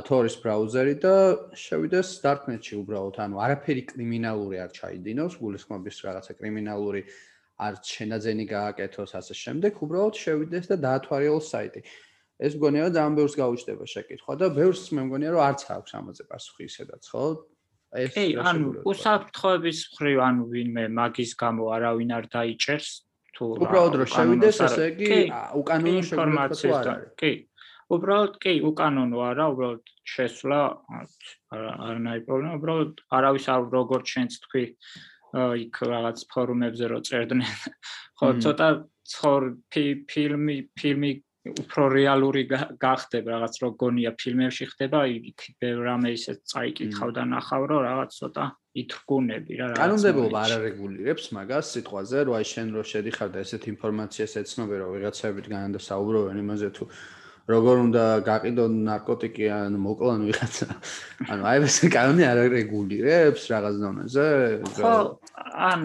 [SPEAKER 1] თორის ბრაუზერი და შევიდეს darknet-ში უბრალოდ, ანუ არაფერი კრიმინალური არ ჩაიდინოს, გულისხმობის რაღაცა კრიმინალური არ შენაძენი გააკეთოს ასე შემდეგ, უბრალოდ შევიდეს და დაათვალიეროს საიტი. ეს მგონია ძალიან ბევრს გაუჩნდება შეკითხვა და ბევრს მე მგონია რომ არც აქვს ამაზე პასუხი ისედაც, ხო?
[SPEAKER 2] ეს კი, ანუ უსაფრთხოების მხრივ, ანუ ვინმე მაგის გამო არავინ არ დაიჭერს თუ
[SPEAKER 1] უბრალოდ რომ შევიდეს, ესე იგი უკანონო შეგვიძლია თუ არა.
[SPEAKER 2] კი, უბრალოდ კი უკანონო არა უბრალოდ შესვლა არანაირი პრობლემა უბრალოდ არავის არ როგორც შენც თქვი იქ რაღაც ფორუმებზე რო წერდნენ. ხო ცოტა ცხოვრ ფილმი ფილმი უფრო რეალური გახდება რაღაც რო გონია ფილმებში ხდება იქ რამე ისე წაიკითხავ და ნახავ რომ რაღაც ცოტა ითრგუნები რა
[SPEAKER 1] რაღაც კანონმდებლობა არ არეგულირებს მაგას სიტყვაზე რომ აი შენ რო შედიხარ და ესეთ ინფორმაციას ეცნობე რომ ვიღაცებით განდა საუბრობენ იმაზე თუ როგორ უნდა გაყიდონ ნარკოტიკი ან მოკლან ვიღაცა. ანუ აი ეს კანონი არ რეგულირებს რაღაც დონეზე.
[SPEAKER 2] ხო, ან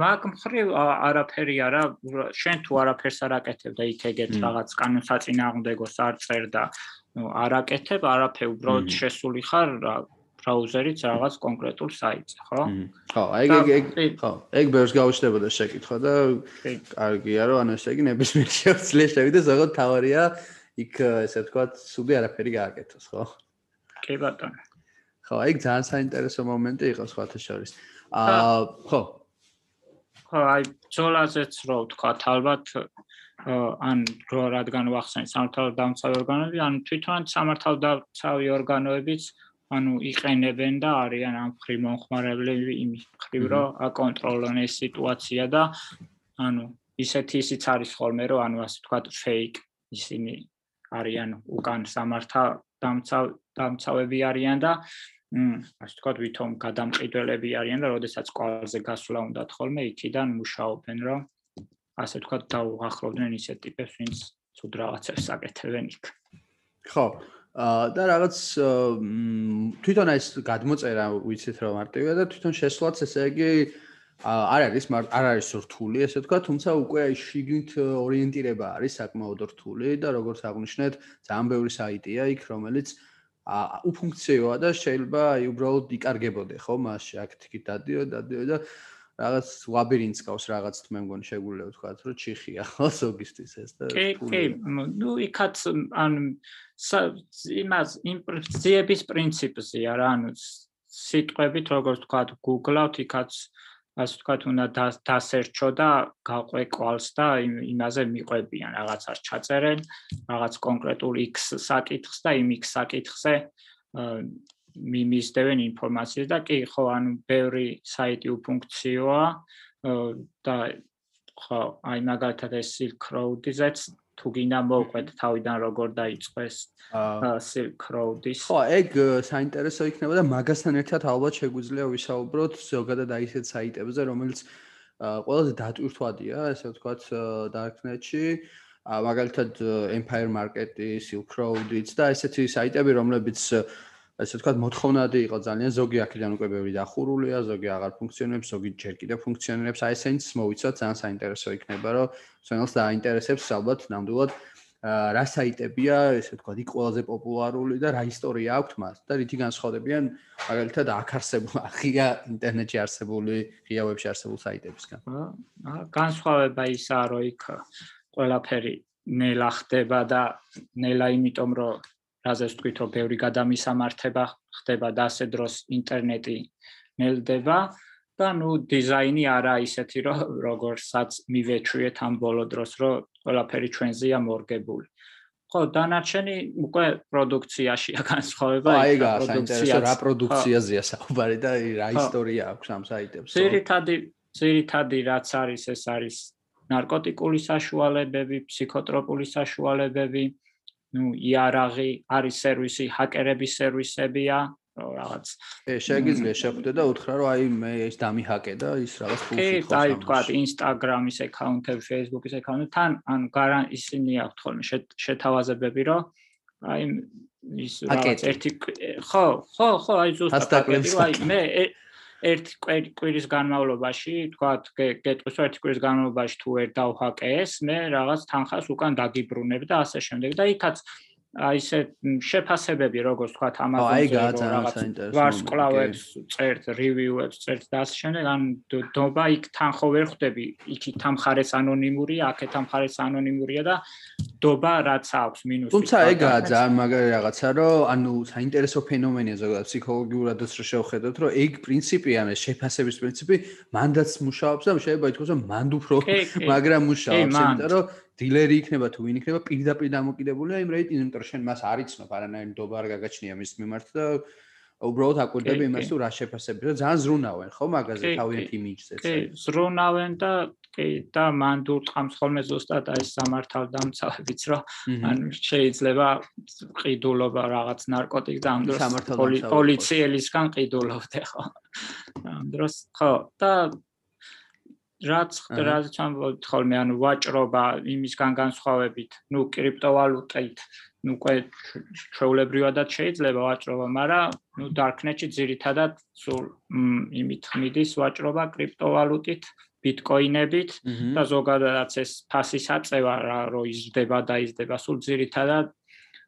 [SPEAKER 2] მაგ მხრივ არაფერი არა, შენ თუ არაფერს არ აკეთებ და იქ ეგეთ რაღაც კანონსაწინააღმდეგოს არ წერ და ნუ არ აკეთებ, არაფერ უბრალოდ შესული ხარ ბრაუზერით რაღაც კონკრეტულ საიტზე, ხო?
[SPEAKER 1] ხო, აი ეგ ეგ ხო, ეგ ბევრს გაუჩნდებოდა შეკითხვა და კარგია რომ ანუ ესე იგი ნებისმიერ შეძლე შევიდეს, როგორც თავარია იქ ესე ვთქვათ, სუდი არაფერი გააკეთოს, ხო?
[SPEAKER 2] კი ბატონო.
[SPEAKER 1] ხო, აი ძალიან საინტერესო მომენტი იყო სხვათა შორის. აა, ხო.
[SPEAKER 2] ხო, აი ძოლაზეც რო ვთქვათ, ალბათ ან რო რადგან ვახსენე სამართალ დამცავი ორგანოები, ან თვითონ სამართალ დამცავი ორგანოებიც ანუ იყენებენ და არიან ამ ხრი მომხმარებლები იმ ხრივ რომ აკონტროლონ ეს სიტუაცია და ანუ ისეთი ისიც არის ხოლმე რომ ანუ ასე ვთქვათ fake ისინი არიან უკან სამართა დამცავ დამცავები არიან და ასე თქვა ვითომ გადამყიდველები არიან და როდესაც კვალზე გასვლა უნდათ ხოლმე იქიდან მუშაობენ რომ ასე თქვა დაუახლოვდნენ ისეთ ტიპებს ვინც ცუდ რაღაცებს აკეთებენ იქ.
[SPEAKER 1] ხო და რაღაც თვითონ ეს გადმოწერა ვიცით რომ მარტივია და თვითონ შესვლაც ესე იგი არ არის არ არის რთული ესე თქვა, თუმცა უკვე შიგნით ორიენტირება არის საკმაოდ რთული და როგორც აღნიშნეთ, ძალიან ბევრი საიტია იქ, რომელიც უფუნქციოა და შეიძლება აი უბრალოდ იკარგებოდე, ხო, მასში აქ-თიქით დადიო, დადიო და რაღაც ლაბირინთს ყავს რაღაც თმე მგონი შეგვიძლია ვთქვა, რომ ჩიხია ხო ზოგისთვის ეს და
[SPEAKER 2] კი, კი, ნუ იქაც ან იმას იმპრეზიების პრინციპზეა რა, ანუ სიტყვებით როგორც ვთქვა, Google-ავთ იქაც ასე ვთქვათ, უნდა დასერჩო და გაყვე კვალს და იმაზე მიყვებიან რაღაცას ჩაწერენ, რაღაც კონკრეტულ X საკითხს და იმ X საკითხზე მიმისდევენ ინფორმაციას და კი, ხო, ანუ ბევრი საიტი უფუნქციოა და ხო, აი მაგალითად ეს Silk Road-იზეც თუ გინდა მოვყვეთ თავიდან როგორ დაიწყეს Silk Road-ის.
[SPEAKER 1] ხო, ეგ საინტერესო იქნება და მაგასთან ერთად ალბათ შეგვიძლია ვისაუბროთ ზოგადად აი ესეთ საიტებზე, რომელიც ყველაზე დატვირთვადია, ესე ვთქვათ, Darknet-ში. მაგალითად Empire Market-ი, Silk Road-იც და ესეთი საიტები, რომლებიც ასე ვთქვათ, მოთხოვნადი იყო ძალიან ზოგი აქედან უკვე ბევრი დახურულია, ზოგი აღარ ფუნქციონირებს, ზოგი ჯერ კიდევ ფუნქციონირებს. აი ესენიც მოვიცოთ, ძალიან საინტერესო იქნება, რომ ჩვენს დაინტერესებს ალბათ ნამდვილად რა საიტებია, ესე ვთქვათ, იქ ყველაზე პოპულარული და რა ისტორია აქვთ მას და რითი განსხვავდებიან მაგალითად აქ არსებულ ღია ინტერნეტში არსებული, ღია ვებში არსებულ საიტებისგან.
[SPEAKER 2] აა განსხვავება ისაა, რომ იქ ყველაფერი ნელა ხდება და ნელა იმიტომ რომ რაზეც თქვით რომ ბევრი გადამისამართება ხდება და ასე დროს ინტერნეტი ნელდება და ნუ დიზაინი არა ისეთი რომ როგორცაც მივეჩვიეთ ამ ბოლო დროს რომ ყველაფერი ჩვენზეა მორგებული. ხო დანარჩენი უკვე პროდუქციაშია განსხვავება
[SPEAKER 1] აი პროდუქცია რა პროდუქციაზეა საუბარი და რა ისტორია აქვს ამ საიტებს
[SPEAKER 2] ზირითადი ზირითადი რაც არის ეს არის ნარკოტიკული საშუალებები ფსიქოტროპული საშუალებები ну იარაღი არის სერვისი ჰაკერების სერვისებია რაღაც.
[SPEAKER 1] ე შეგიძლია შეხვდე და უთხრა რომ აი მე ეს დამიჰაკე და ის რაღაც
[SPEAKER 2] ფულში ხო კი აი თქვა ინსტაგრამის აკაუნტები ფეისბუქის აკაუნტები თან ან გარან ისინი აქვთ ხოლმე შეთავაზებები რომ აი ის რაღაც ერთი ხო ხო ხო აი ზუსტად აი მე ერთ კვირის განმავლობაში, თქვათ, გეტყვის ერთ კვირის განმავლობაში თუ ვერ დავჰაკე ეს, მე რაღაც თანხას უკან დაგიბრუნებ და ასე შემდეგ და იქაც აი ესე შეფასებები როგორც თქვა Amazon-ზე რაღაც ვარსკვლავებს წერთ, რივიუებს წერთ და ასე შემდეგ, ან დობა იქ თანხო ვერ ხვდები, იქით თანხარეს ანონიმურია, აქეთ თანხარეს ანონიმურია და დობა რაც აქვს მინუსი.
[SPEAKER 1] თუმცა ეგაა ძალიან მაგარი რაღაცა, რომ ანუ საინტერესო ფენომენია ზოგადად ფსიქოლოგიურადაც რო შევხედოთ, რომ ეგ პრინციპი, ანუ შეფასების პრინციპი მანდაც მუშაობს და შეიძლება ითქვას, რომ მანდ უფრო მაგრამ მუშაობს, იმიტომ რომ დილერი იქნება თუ ვინ იქნება პირდაპირ დამოკიდებულია იმ რეიტინგზე, იმიტომ რომ შენ მას არ იცნობ, არანაირი ნდობა არ გაგაჩნია მის მიმართ და უბრალოდ აკვირდები იმას თუ რა შეფასები და ძალიან ზრუნავენ ხო მაგაზე თავიანთ იმიჯზე.
[SPEAKER 2] კი, ზრუნავენ და კი და მან დურწყამს ხოლმე ზუსტად აი სამართავ დამცავებიც რომ ან შეიძლება ყიდულობა რაღაც ნარკოტიკ და ამ დროს პოლიციელისგან ყიდულობდე ხო. ამ დროს ხო და რაც რაც ამბობთ ხოლმე ანუ ვაჭრობა იმისგან განსხვავებით, ну კრიპტოვალუტით, ну უკვე ჩვეულებრივადაც შეიძლება ვაჭრობა, მაგრამ ну darknet-ში ძირითადად სულ იმით ხმიდის ვაჭრობა კრიპტოვალუტით, ბიტკოინებით და ზოგადადაც ეს ფასის აწევა რა რო იზრდება და იზრდება, სულ ძირითადად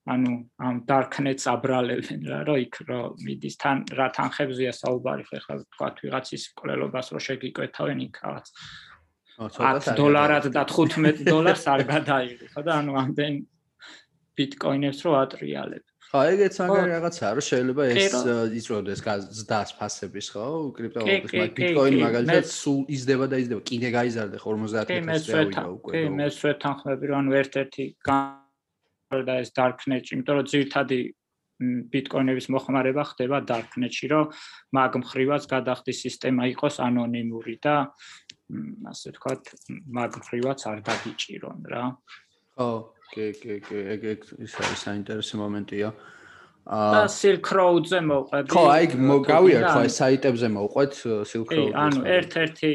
[SPEAKER 2] ანუ ამ darknet-ს აბრალებენ რა, რომ იქ რო მიდის თან რა თანხებზია საუბარი ხო ხა თქვა ვიღაცის კვლელობას რო შეგიკვეთავენ იქ რაღაც 10 დოლარად და 15 დოლარს არ გადაიღი ხო და ანუ ამდენ ბიტკოინებს რო ატრიალებ
[SPEAKER 1] ხო ეგეც მაგარი რაღაცაა რომ შეიძლება ეს იწროდეს ზდას ფასების ხო? კრიპტოვალუტის მაგ ბიტკოინი მაგალითად სულ იზრდება და იზრდება. კიდე გაიზარდა 50000
[SPEAKER 2] დავიდა უკვე კი მე სვეთანხმები რომ ერთ-ერთი და ეს darknet-ში, იმიტომ რომ ძირთადი ბიტკოინების მოხმარება ხდება darknet-ში, რომ მაგ მხრივაც გადახდის სისტემა იყოს ანონიმური და ასე ვთქვათ, მაგ მხრივაც არ დაგიჭირონ რა.
[SPEAKER 1] ხო, კი, კი, კი, ეგ ეგ ის არის საინტერესო მომენტია.
[SPEAKER 2] აა Silk Road-ზე მოყვები.
[SPEAKER 1] ხო, აი გავიარეთ ხო ეს საიტებზე მოყვეთ Silk Road-ზე. კი,
[SPEAKER 2] ანუ ერთ-ერთი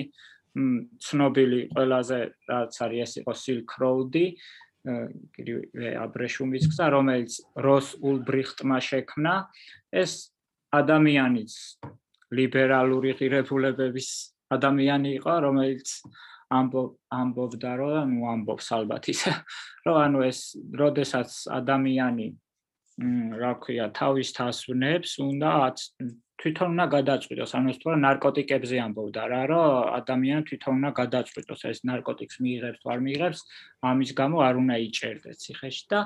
[SPEAKER 2] ცნობილი ყველაზე რაც არის ეს იყო Silk Road-ი. კრივე აბრეშუმის გზა, რომელიც როს ულბრიხტმა შექმნა, ეს ადამიანის ლიბერალური ღირებულებების ადამიანი იყო, რომელიც ამბობდა, რომ ნუ ამბობს ალბათ ისე, [LAUGHS] რომ ანუ ეს, როდესაც ადამიანი რა ქვია, თავის თასვნებს უნდა თვითონ უნდა გადაწყვიტოს, ანუ ეს თუ ნარკოტიკებზე ამბობდა რა, რომ ადამიანი თვითონ უნდა გადაწყვიტოს, ეს ნარკოტიკს მიიღებს თუ არ მიიღებს, ამის გამო არ უნდა იჭერდეს ციხეში. და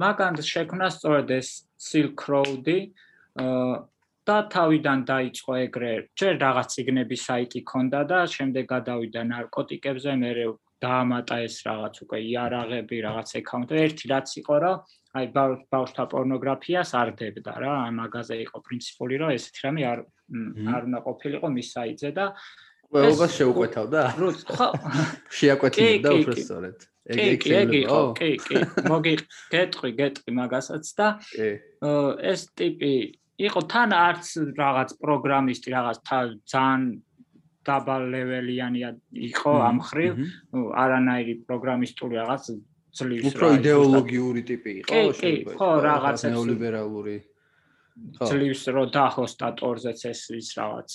[SPEAKER 2] მაგან შექმნა სწორედ ეს Silk Road-ი და თავიდან დაიწყო ეგრე, ჯერ რაღაც ციგნების საიტი ქონდა და შემდეგ გადავიდა ნარკოტიკებზე, მე დაამატა ეს რაღაც უკვე იარაღები, რაღაც აკაუნტი, ერთი რაც იყო, რომ აი ბავშთა პორნოგრაფიას არ დებდა რა, აი მაგაზე იყო პრინციპული, რომ ესეთი რამე არ არ უნდა ყოფილიყო მის საიტზე და
[SPEAKER 1] ყველას შეუყვეთავდა? ხო. [LAUGHS] შეაკვეთინებდა უფრო სწორედ.
[SPEAKER 2] კი, კი, ეგ იყო, კი, კი. მოგი გეტყვი, გეტყვი მაგასაც და ეს ტიპი იყო თან არც რაღაც პროგრამისტი, რაღაც ძალიან დაბალ ლეველიანი იყო ამ ხრივ, არანაირი პროგრამისტული რაღაც ძლივს
[SPEAKER 1] რა. უფრო იდეოლოგიური ტიპი იყო,
[SPEAKER 2] შეიძლება. ხო, რაღაც
[SPEAKER 1] ნეოლიბერალური.
[SPEAKER 2] ხო. ძლივს რო დაჰოსტატორზეც ეს ის რაღაც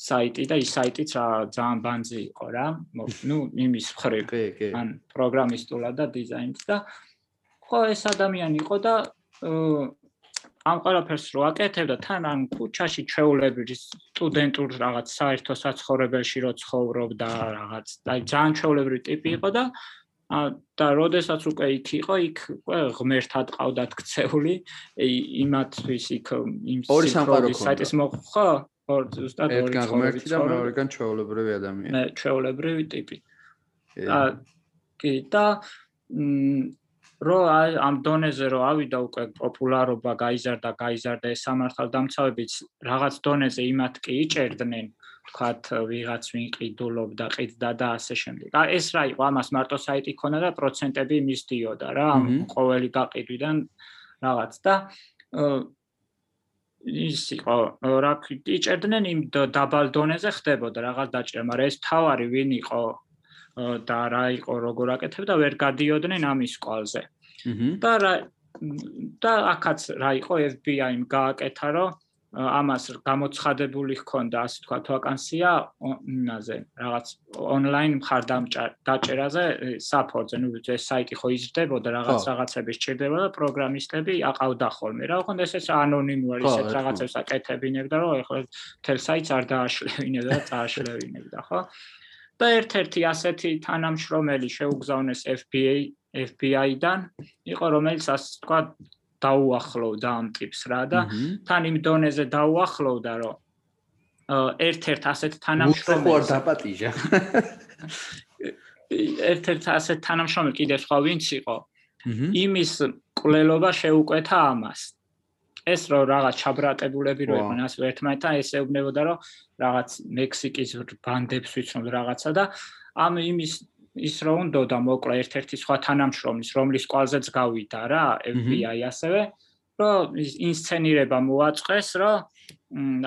[SPEAKER 2] საიტი და ის საიტიც რა ძალიან ბანძი იყო რა. ნუ იმის ხრივ. ან პროგრამისტულად და დიზაინით და ხო ეს ადამიანი იყო და ამ ყველაფერს რო აკეთებდა თან ან ქუჩაში ჩვეულებრივი სტუდენტურ რაღაც საერთო საცხოვრებელში რო ცხოვრობდა რაღაც და ძალიან ჩვეულებრივი ტიპი იყო და და როდესაც უკვე იქ იყო, იქ ღმერთად ყავდათ ქცეული იმათთვის იქ
[SPEAKER 1] იმ საიტის
[SPEAKER 2] ხო, ორ ზუსტად
[SPEAKER 1] ორი ერთგან ღმერთი და მეორეგან ჩვეულებრივი ადამიანი.
[SPEAKER 2] მე ჩვეულებრივი ტიპი. და კი და რო ამ დონეზე რო ავიდა უკვე პოპულარობა გაიზარდა, გაიზარდა ეს სამართალდამცავებიც რაღაც დონეზე იმათ კი იჭერდნენ, თქვათ ვიღაც ვინ ყიდულობდა, ყიდდა და ასე შემდეგ. და ეს რა იყო, ამას მარტო საიტი ქონა და პროცენტები მისდიოდა რა, ყოველი გაყიდვიდან რაღაც და ის იყო რა იჭერდნენ იმ დაბალ დონეზე ხდებოდა რაღაც დაჭერა, მაგრამ ეს თავარი ვინ იყო და რა იყო როგორ აკეთებდა ვერ გადიოდნენ ამის კვალზე. და რა და ახაც რა იყო FBI-მ გააკეთა რომ ამას გამოცხადებული ჰქონდა ასე თქვა ვაკანსია იმაზე რაღაც ონლაინ მხარდამჭერაზე საფორზე ნუ ეს საიტი ხო იზრდებოდა რაღაც რაღაცების ჭირდება და პროგრამისტები აყავდა ხოლმე. რა ხო ესეც ანონიმური ისეთ რაღაცებს აკეთებინებდა რომ ეხლა თელ საიტს არ დააშლევინებდა და წააშლევინებდა ხო და ერთ-ერთი ასეთი თანამშრომელი შეუგზავნეს FBI FBI-დან იყო რომელიც ასე თქვა დაუახლოვდა ამ ტიპს რა და თან იმ დონეზე დაუახლოვდა რომ ერთ-ერთ ასეთ თანამშრომელს
[SPEAKER 1] უხარ დაპატიჟა? [LAUGHS]
[SPEAKER 2] ერთ-ერთ ასეთ თანამშრომელი კიდე სხვა ვინც იყო. იმის კვლელობა შეუკვეთა ამას ეს რო რაღაც ჩაბრატებულები რო იყვნენ ასე ერთმანეთთან ეს ეუბნებოდა რომ რაღაც მექსიკის ბანდებს ვიცნობ რაღაცა და ამ იმის ის რო უნდა და მოკლა ერთ-ერთი სხვა თანამშრომლის, რომლის კვალზეც გავიდა რა, FBI ასევე, რომ ინსცენირება მოაწყეს, რომ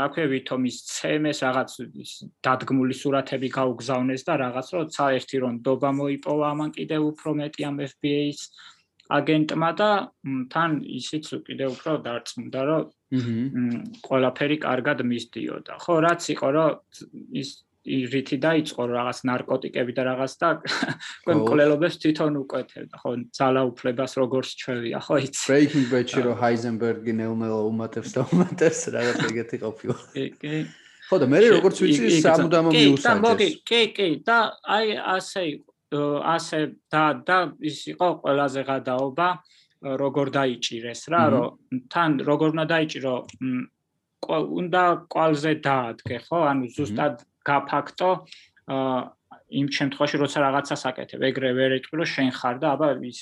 [SPEAKER 2] აქვე ვითომ ის CMS რაღაც დადგმული სურათები გაუგზავნეს და რაღაც რო საერთი რომ დობა მოიპოვა ამან კიდე უფრო მეტი ამ FBI-ის აგენტმა და თან ისიც კიდე უფრო დარწმუნდა, რომ ყველაფერი კარგად მისდიოდა. ხო, რაც იყო, რომ ის რითი დაიწყო რაღაც ნარკოტიკები და რაღაც და [LAUGHS] თქვენ კვლელობებს თვითონ უკვეთებდა ხო ძალაუფლებას როგორც ჩვევია ხო იცი?
[SPEAKER 1] Breaking bad-ში რო ჰაიზენბერგი ნელ-ნელა უმატებს და უმატებს რაღაც ეგეთი ყოფილა.
[SPEAKER 2] კი კი. [LAUGHS]
[SPEAKER 1] ხო და მე როგორც ვიცი სამუდამო მიუსაჯეს
[SPEAKER 2] კი და კი კი და აი ასე ასე და და ის იყო ყველაზე გადაობა როგორ დაიჭირეს რა რომ თან როგორ უნდა დაიჭირო უნდა კვალზე დაადგე ხო? ანუ ზუსტად გაფაქტო იმ შემთხვევაში როცა რაღაცას აკეთებ ეგრე ვერ ეტყვი რომ შენ ხარ და აბა ის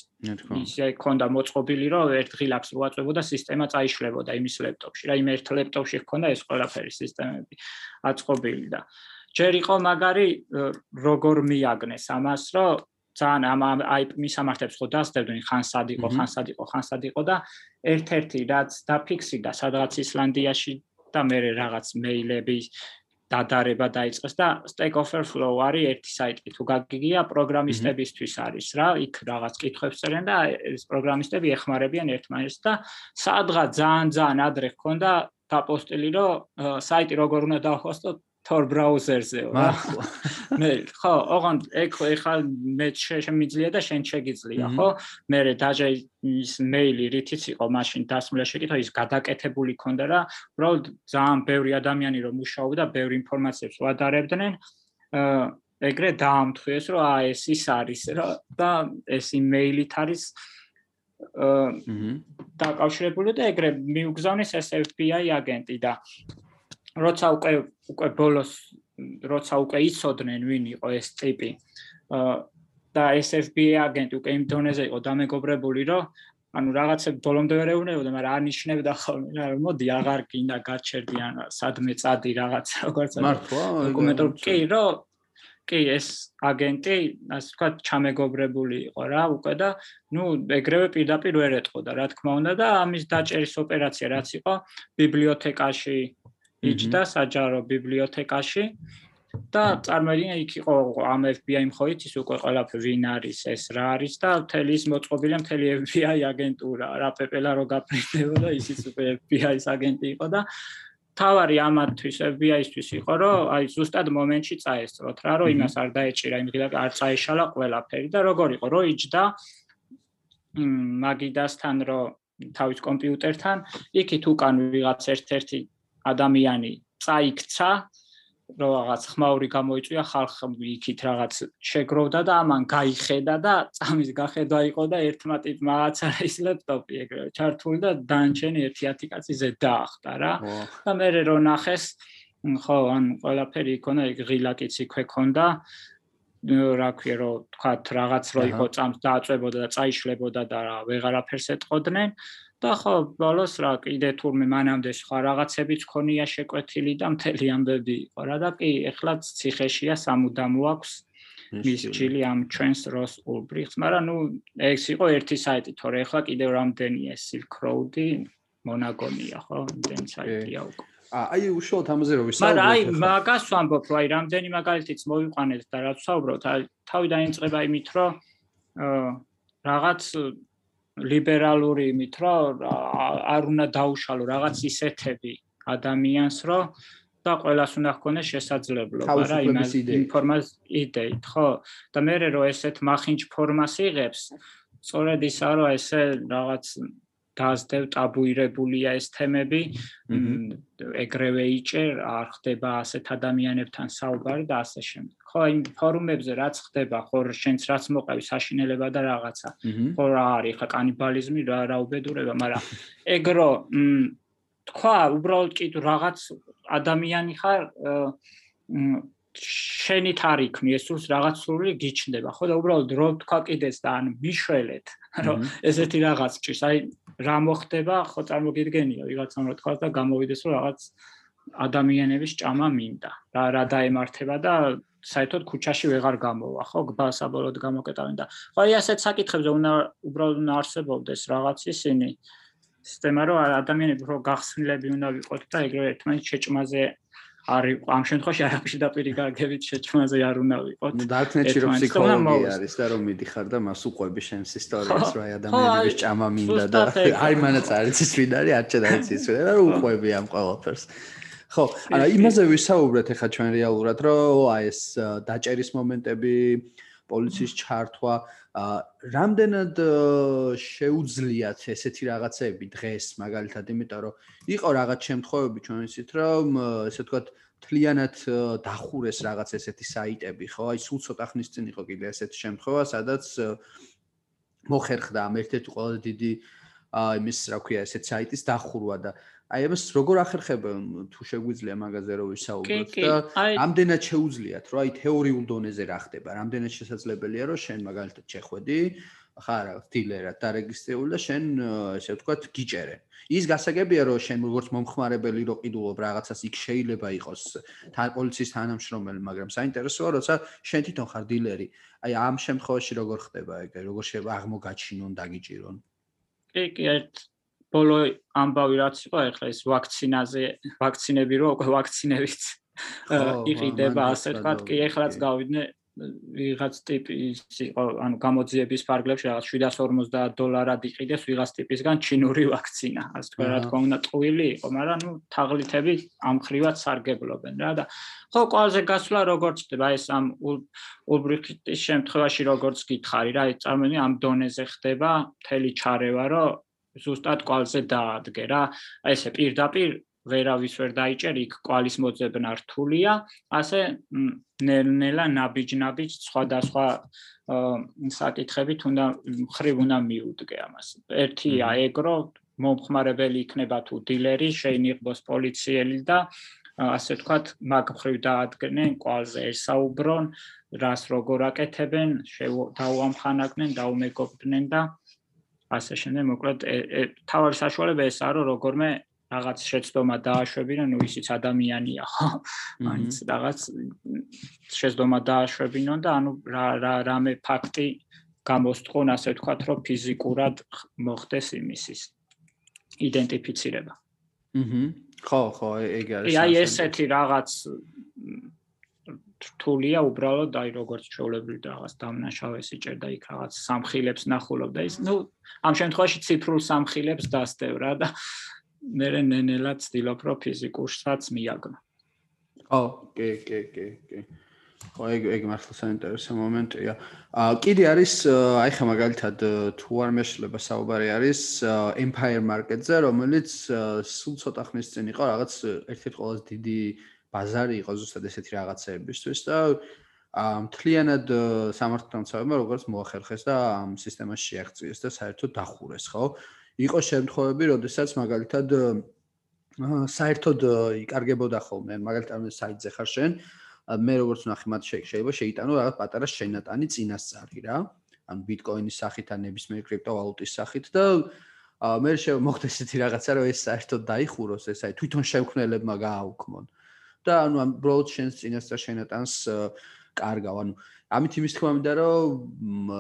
[SPEAKER 2] ისე ქონდა მოწყობილი რომ ერთ ღილაკს როაწვებოდა სისტემა წაიშლებოდა იმის ლეპტოპში რა იმ ერთ ლეპტოპში ქონდა ეს ყველაფერი სისტემები აწყობილი და ჯერ იყო მაგარი როგორ მიაგნეს ამას რომ ძალიან ამ აი მისამართებს ხო დასდებდნენ ხან სად იყო ხან სად იყო ხან სად იყო და ერთ-ერთი რაც დაფიქსირდა სადღაც ისლანდიაში და მე რაღაც მეილები დადარება დაიწყეს და Stack Overflow არის ერთი საიტი თუ გაგიგია პროგრამისტებისთვის არის რა იქ რაღაც კითხვებს წერენ და ეს პროგრამისტები ეხმარებიან ერთმანეთს და სადღაც ძალიან ძალიან ადრე ჰქონდა დაპოსტილი რომ საიტი როგორ უნდა დავხოსტო Tor browser-ზეო რა. მე ხო, ოღონდ ეგ ხა მე შემიძლია და შენ შეგიძლია, ხო? მე დაჟე ის მეილი რითიც იყო მაშინ დასმულა შეკითხა ის გადაკეთებული ქონდა რა, უბრალოდ ძალიან ბევრი ადამიანი რომ მუშაობდა, ბევრი ინფორმაციებს ვადარებდნენ. აა ეგრე დაამთხვიეს რომ აა ეს ის არის რა და ეს იმეილით არის აა დაკავშირებული და ეგრე მიუგზავნეს ეს FBI აგენტი და როცა უკვე უკვე ბოლოს როცა უკვე იცოდნენ ვინ იყო ეს ტიპი და ეს FBI აგენტი უკვე იმ დონეზე იყო დამეგობრებული რომ ანუ რაღაცა ბოლომდე ვერ ეუბნებოდა მაგრამ არნიშნებდა ხოლმე რა მოდი აღარ გინდა გაჩერდიან სადმე წადი რაღაცა როგორც
[SPEAKER 1] მართლა
[SPEAKER 2] დოკუმენტურ კი რომ კი ეს აგენტი ასე ვთქვათ ჩამეგობრებული იყო რა უკვე და ნუ ეგრევე პირდაპირ ვერ ეტყოდა რა თქმა უნდა და ამის დაჭერის ოპერაცია რაც იყო ბიბლიოთეკაში იჯდა საჯარო ბიბლიოთეკაში და წარმოიდგინე იქ იყო ამ FBI მხოით ის უკვე ყველაფერი ვინ არის ეს რა არის და მთელი ის მოწყობილია მთელი FBI აგენტურა რა პეპელა რო გაფრინდებოდა ისიც უკვე FBI-ის აგენტი იყო და თავარი ამათთვის FBI-ისთვის იყო რომ აი ზუსტად მომენტში წაესწროთ რა რომ იმას არ დაეჭირა იმღილა არ წაეშალა ყველაფერი და როგორ იყო რომ იჯდა მაგიდასთან რომ თავის კომპიუტერთან იქით უკან ვიღაც ერთ-ერთი ადამიანი წაიქცა რომ რაღაც ხმაური გამოიწვია ხალხი იქით რაღაც შეგროვდა და ამან გაიხედა და წამის გახედვა იყო და ერთმა ტიპმა აცარა [LAUGHS] ის ლეპტოპი ეგრევე ჩართული და დანჩენი 1-10 კაცი ზე დაახტა რა. და მე რო ნახეს ხო ან ყველაფერი იქონა ეგ ღილაკიც იქვე ქონდა. რა ქვია რომ თქვა რაღაც რო იყო წამს დააწვებოდა და წაიშლებოდა და რა ვეღარაფერს ეტყოდნენ და ხო ბოლოს რა კიდე თურმე მანამდე სხვა რაღაცებიც ქონია შეკვეთილი და მთელი ამბები იყო რა და კი ეხლა ციხეშია სამუდამო აქვს მის ჩილი ამ ჩვენს როს ულბრიხს მაგრამ ნუ ეს იყო ერთი საიტი თორე ეხლა კიდე რამდენია silk road-ი? მონაგონია ხო? იმდენ საიტია უკვე?
[SPEAKER 1] აი უშუალოდ ამაზე რო ვისაუბროთ
[SPEAKER 2] მაგრამ აი მაგას ვამბობ რომ აი რამდენი მაგალითიც მოვიყვანეთ და რაც ვსაუბრობთ აი თავიდან იწყება იმით რომ რაღაც ლიბერალური იმით, რომ არ უნდა დაუშალო რაღაც ისეთები ადამიანს, რომ და ყოველას უნდა ჰქონდეს შესაძლებლობა რა იმას ინფორმაციას იდეით, ხო? და მე რო ესეთ მახინჯ ფორმას იღებს, სწორედ ისა რომ ესე რაღაც დაასდევ ტაბუირებულია ეს თემები. ეგრევე იჭერ არ ხდება ასეთ ადამიანებთან საუბარი და ასე შემდეგ. ხო იმ ფორუმებზე რაც ხდება ხო შენც რაც მოყევი საშინელება და რაღაცა. ხო რა არის ხა კანიბალიზმი რა რა უბედურება მაგრამ ეგრო თქვა უბრალოდ კი რაღაც ადამიანი ხარ შენით არ იქნი ეს სულს რაღაც სული გიჩნდება ხო და უბრალოდ რო თქვა კიდეს და ან მიშველეთ [LAUGHS] რომ ესეთი რაღაც ჭირს. აი რა მოხდება ხო წარმოგიდგენია ვიღაცამ რა თქვა და გამოვიდეს რომ რაღაც ადამიანების ჭამა მინდა. რა რა დაემართება და საერთოდ ქუჩაში ვეღარ გამოვა ხო გბასაბოლოდ გამოკეტავენ და ხო აი ასეთ საკითხებზე უნდა უბრალოდ უნდა არსებობდეს რაღაც ისინი. სისტემა რომ ადამიანები რო გახსნილები უნდა ვიყოთ და ეგრევე ერთმანეთს შეჭმაზე არის ამ შემთხვევაში არაფერი დაპირი გარგებით შეჭმაზე არ უნდა ვიყოთ.
[SPEAKER 1] ნუ დარკნეტში რო ფსიქოლოგია არის და რომ მიდიხარ და მას უყვები შენს ისტორიას რა ადამიანების ჭამა მინდა და აი მანაც არის ის ვინ არის არ ჩედაიც ის რა რომ უყვები ამ ყველაფერს. ხო, არა იმაზე ვისაუბრეთ ახლა ჩვენ რეალურად რომ აი ეს დაჭერის მომენტები პოლიციის ჩართვა რამდენად შეუძლიათ ესეთი რაღაცები დღეს მაგალითად იმიტომ რომ იყო რაღაც შემთხვევები ჩვენ ისეთ რომ ესე ვთქვათ თლიანად დახურეს რაღაც ესეთი საიტები ხო? აი სულ ცოტა ხნის წინ იყო კიდე ესეთი შემთხვევა სადაც მოხერხდა ამ ერთ-ერთი ყველაზე დიდი აი მის რა ქვია ესეთ საიტის დახურვა და აი ამას როგორ ახერხებენ თუ შეგვიძლია მაგაზე რომ ვისაუბროთ და ამდენად შეუძლიათ რომ აი თეორიულ დონეზე რა ხდება? რამდენად შესაძლებელია რომ შენ მაგალითად შეხვედი ხარ დილერად დარეგისტრირებული და შენ ესე ვთქვათ გიჭერე. ის გასაგებია რომ შენ როგორც მომხმარებელი რო ყიდულობ რაღაცას იქ შეიძლება იყოს თან პოლიციის თანამშრომელი მაგრამ საინტერესოა როცა შენ თვითონ ხარ დილერი. აი ამ შემთხვევაში როგორ ხდება ეგ როგორ შეიძლება აღმოგაჩინონ დაგიჭირონ?
[SPEAKER 2] კი კი ერთ ბოლო ამბავი რაც იყო ახლა ეს ვაქცინაზე ვაქცინები რო უკვე ვაქცინებით იყიდება ასე ვთქვათ კი ეხლაც გავიდნენ ვიღაც ტიპის იყო ანუ გამოძიების ფარგლებში რაღაც 750 დოლარად იყიდეს ვიღაც ტიპისგან ჩინური ვაქცინა. ასე თქვა რა თქმა უნდა ტყუილი იყო მაგრამ ნუ თაღლითები ამ ხრივად სარგებლობენ რა და ხო ყველაზე გასვლა როგორც ხდება ეს ამ ულბრიხტის შემთხვევაში როგორც გითხარი რა წარმოიდგინე ამ დონეზე ხდება მთელი ჩარევა რომ ზუსტად კვალზე დაადგე რა. აი ესე პირდაპირ ვერავის ვერ დაიჭერ იქ კვალის მოძებნა რთულია, ასე ნელ-ნელა ნაბიჯ-ნაბიჯ სხვადასხვა საკითხებით უნდა ხრივ უნდა მიუდგე ამას. ერთია ეგრო მომხმარებელი იქნება თუ დილერი, შეინიღბოს პოლიციელი და ასე ვთქვათ, მაგ ხრივ დაადგნენ კვალზე ესაუბრონ, რას როგორ აკეთებენ, დაუამხანაგდნენ, დაუმეგობრდნენ და ასე შემდეგ მოკლედ თავარი საშუალება ეს არო როგორმე რაღაც შეცდომა დააშვებინა, ნუ ისიც ადამიანია, ხო? მაინც რაღაც შეცდომა დააშვებინონ და ანუ რა რა რამე ფაქტი გამოსტყონ, ასე ვთქვათ, რომ ფიზიკურად მოხდეს იმისის იდენტიფიცირება.
[SPEAKER 1] აჰა. ხო, ხო, ეგ არის.
[SPEAKER 2] აი ესეთი რაღაც რთულია უბრალოდ აი როგორც ჩვეულებრივ რაღაც დამნაშავეს იჭერდა იქ რაღაც სამხილებს ნახულობდა ის ნუ ამ შემთხვევაში ციფრულ სამხილებს დასდევ რა და მე ნენელა ცდილობ რომ ფიზიკურსაც მიაგნო.
[SPEAKER 1] ო, კი, კი, კი, კი. ხო, ეგ ეგ მართლა საინტერესო მომენტია. აა კიდე არის აი ხა მაგალითად თუ არ მეშლება საუბარი არის Empire Market-ზე, რომელიც სულ ცოტა ხნის წინ იყო რაღაც ერთ-ერთი ყველაზე დიდი ბაზარი იყო ზუსტად ესეთი რაღაცეებისთვის და აა მთლიანად სამართლდამცავებმა როგორც მოახერხეს და ამ სისტემას შეაღწიეს და საერთოდ დახურეს, ხო? იყო შემთხვევები, როდესაც მაგალითად საერთოდ იკარგებოდა ხოლმე, მაგალითად საიტზე ხარ შენ, მე როგორც ნახე მათ შეიძლება შეიტანო რაღაც პატარა შენატანი წინასწარი რა, ან ბიტკოინის სახით ან ნებისმიერ კრიპტოვალუტის სახით და მე მოხდეს ესეთი რაღაცა, რომ ეს საერთოდ დაიხუროს ეს აი თვითონ შემქმნელებმა გააუქმონ. და ანუ ამ ბროუდ შენს წინასწარ შენატანს კარგავ, ანუ ამით იმის თქმა მინდა, რომ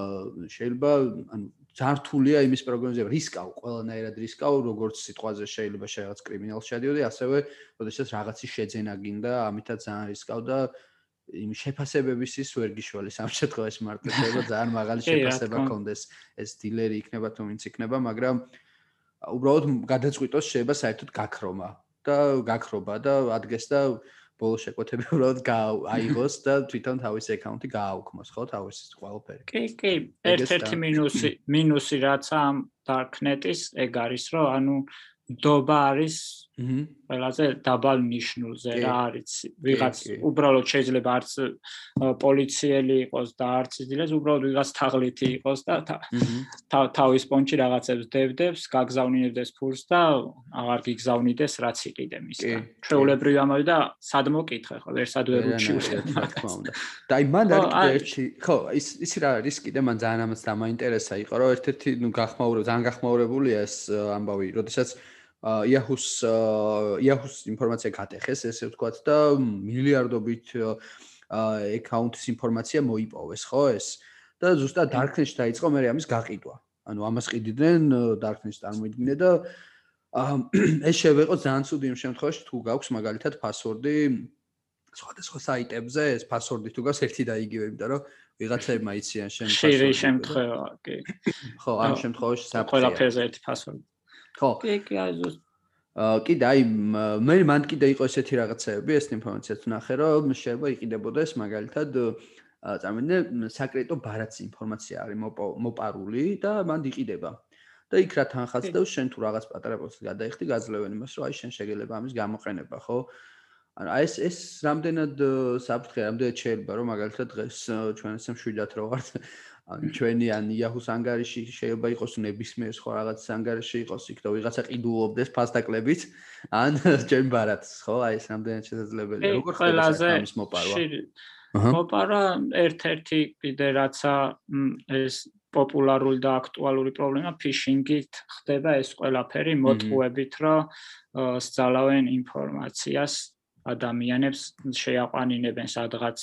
[SPEAKER 1] შეიძლება ანუ ძართულია იმის პროგნოზება, რისკავ, ყველანაირად რისკავ, როგორც სიტყვაზე შეიძლება რაღაც კრიმინალს შედიოდი, ასევე როდესაც რაღაცის შეძენა გინდა, ამითაც ძალიან რისკავ და იმ შეფასებების ის ვერ გიშვალი სამ შემთხვევაში მარტივდება [LAUGHS] ძალიან მაღალი შეფასება კონდეს ეს დილერი იქნება თუ ვინც იქნება, მაგრამ უბრალოდ გადაწყვიტოს შეიძლება საერთოდ გაქრომა და გაქრობა და ადგეს და ბოლო შეკვეთები [LAUGHS] უბრალოდ აიღოს და თვითონ თავის აკაუნტი გააუქმოს, ხო, თავის ყველაფერი.
[SPEAKER 2] კი, კი, ერთ-ერთი მინუსი, მინუსი რაც ამ darknet-ის ეგ არის, რომ ანუ დობა არის ყველაზე დაბალ ნიშნულზე რა არის? ვიღაც უბრალოდ შეიძლება არც პოლიციელი იყოს და არც დილეს უბრალოდ ვიღაც თაღლითი იყოს და თავის პონჩი რაღაცებს დევდებს გაგზავნინებს ფულს და აღარ გიგზავნიდეს რაც იყიდე მისგან. ჩვეულებრივი ამავე და სად მოკითხე ხო? ვერ სად ვერ უჩივლე
[SPEAKER 1] რა თქმა უნდა. და აი მან არის ხო ის ის რა არის? კიდე მან ძალიან ამას დამაინტერესა იყო რომ ერთ-ერთი ნუ გახმაურებ ძალიან გახმაურებულია ეს ამბავი როდესაც Yahoo-ს Yahoo-ს ინფორმაცია გატეხეს, ესე ვთქვათ და მილიარდობით აკაუნტის ინფორმაცია მოიპოვეს, ხო ეს? და ზუსტად Darknet-ში დაიწყო მე ამის გაყიდვა. ანუ ამას ყიდდნენ Darknet-ს წარმოიდგინე და ეს შევეყო ძალიან ცუდი იმ შემთხვევაში თუ გაქვს მაგალითად password-ი სხვადასხვა საიტებზე, ეს password-ი თუ გაქვს ერთი და იგივე, იმიტომ რომ ვიღაცებმა იციან შენ
[SPEAKER 2] password-ი. შეიძლება შემთხვევა, კი.
[SPEAKER 1] ხო, ამ შემთხვევაში
[SPEAKER 2] საფრთხე. ყველაფერზე ერთი password.
[SPEAKER 1] ხო.
[SPEAKER 2] კი, კი, აი ზუსტ.
[SPEAKER 1] კიდე აი მე მან კიდე იყო ესეთი რაღაცეები, ეს ინფორმაციაც ნახე, რომ შეიძლება იყიდებოდეს მაგალითად წამენდე საკრეტო ბარათი ინფორმაცია არის მოპარული და მან იყიდება. და იქ რა თანხაცდევ შენ თუ რაღაც პატარა პროცესი გადაიხდი გაძლევენ იმას, რომ აი შენ შეგელება ამის გამოყენება, ხო? ანუ აი ეს ეს რამდენად საფრთხე, რამდენად შეიძლება რომ მაგალითად დღეს ჩვენ ესე მშვიდად რო ვართ ან ჩვენი ან Yahoo-ს ანგარიში შეიძლება იყოს ნებისმიერ სხვა რაღაც ანგარიში იყოს იქ და ვიღაცა ყიდულობდეს ფასტაკლებით. ან [LAUGHS] ჩვენ ბარათს ხო? აი ეს რამდენად შესაძლებელია.
[SPEAKER 2] როგორ ხდება ამის მოპარვა. მოპარვა ერთ-ერთი კიდე რაცა ეს პოპულარული და აქტუალური პრობლემა ფიშინგით ხდება ეს ყველაფერი მოტყუებით რომ სწავლავენ ინფორმაციას ადამიანებს შეაყვანინებენ სადღაც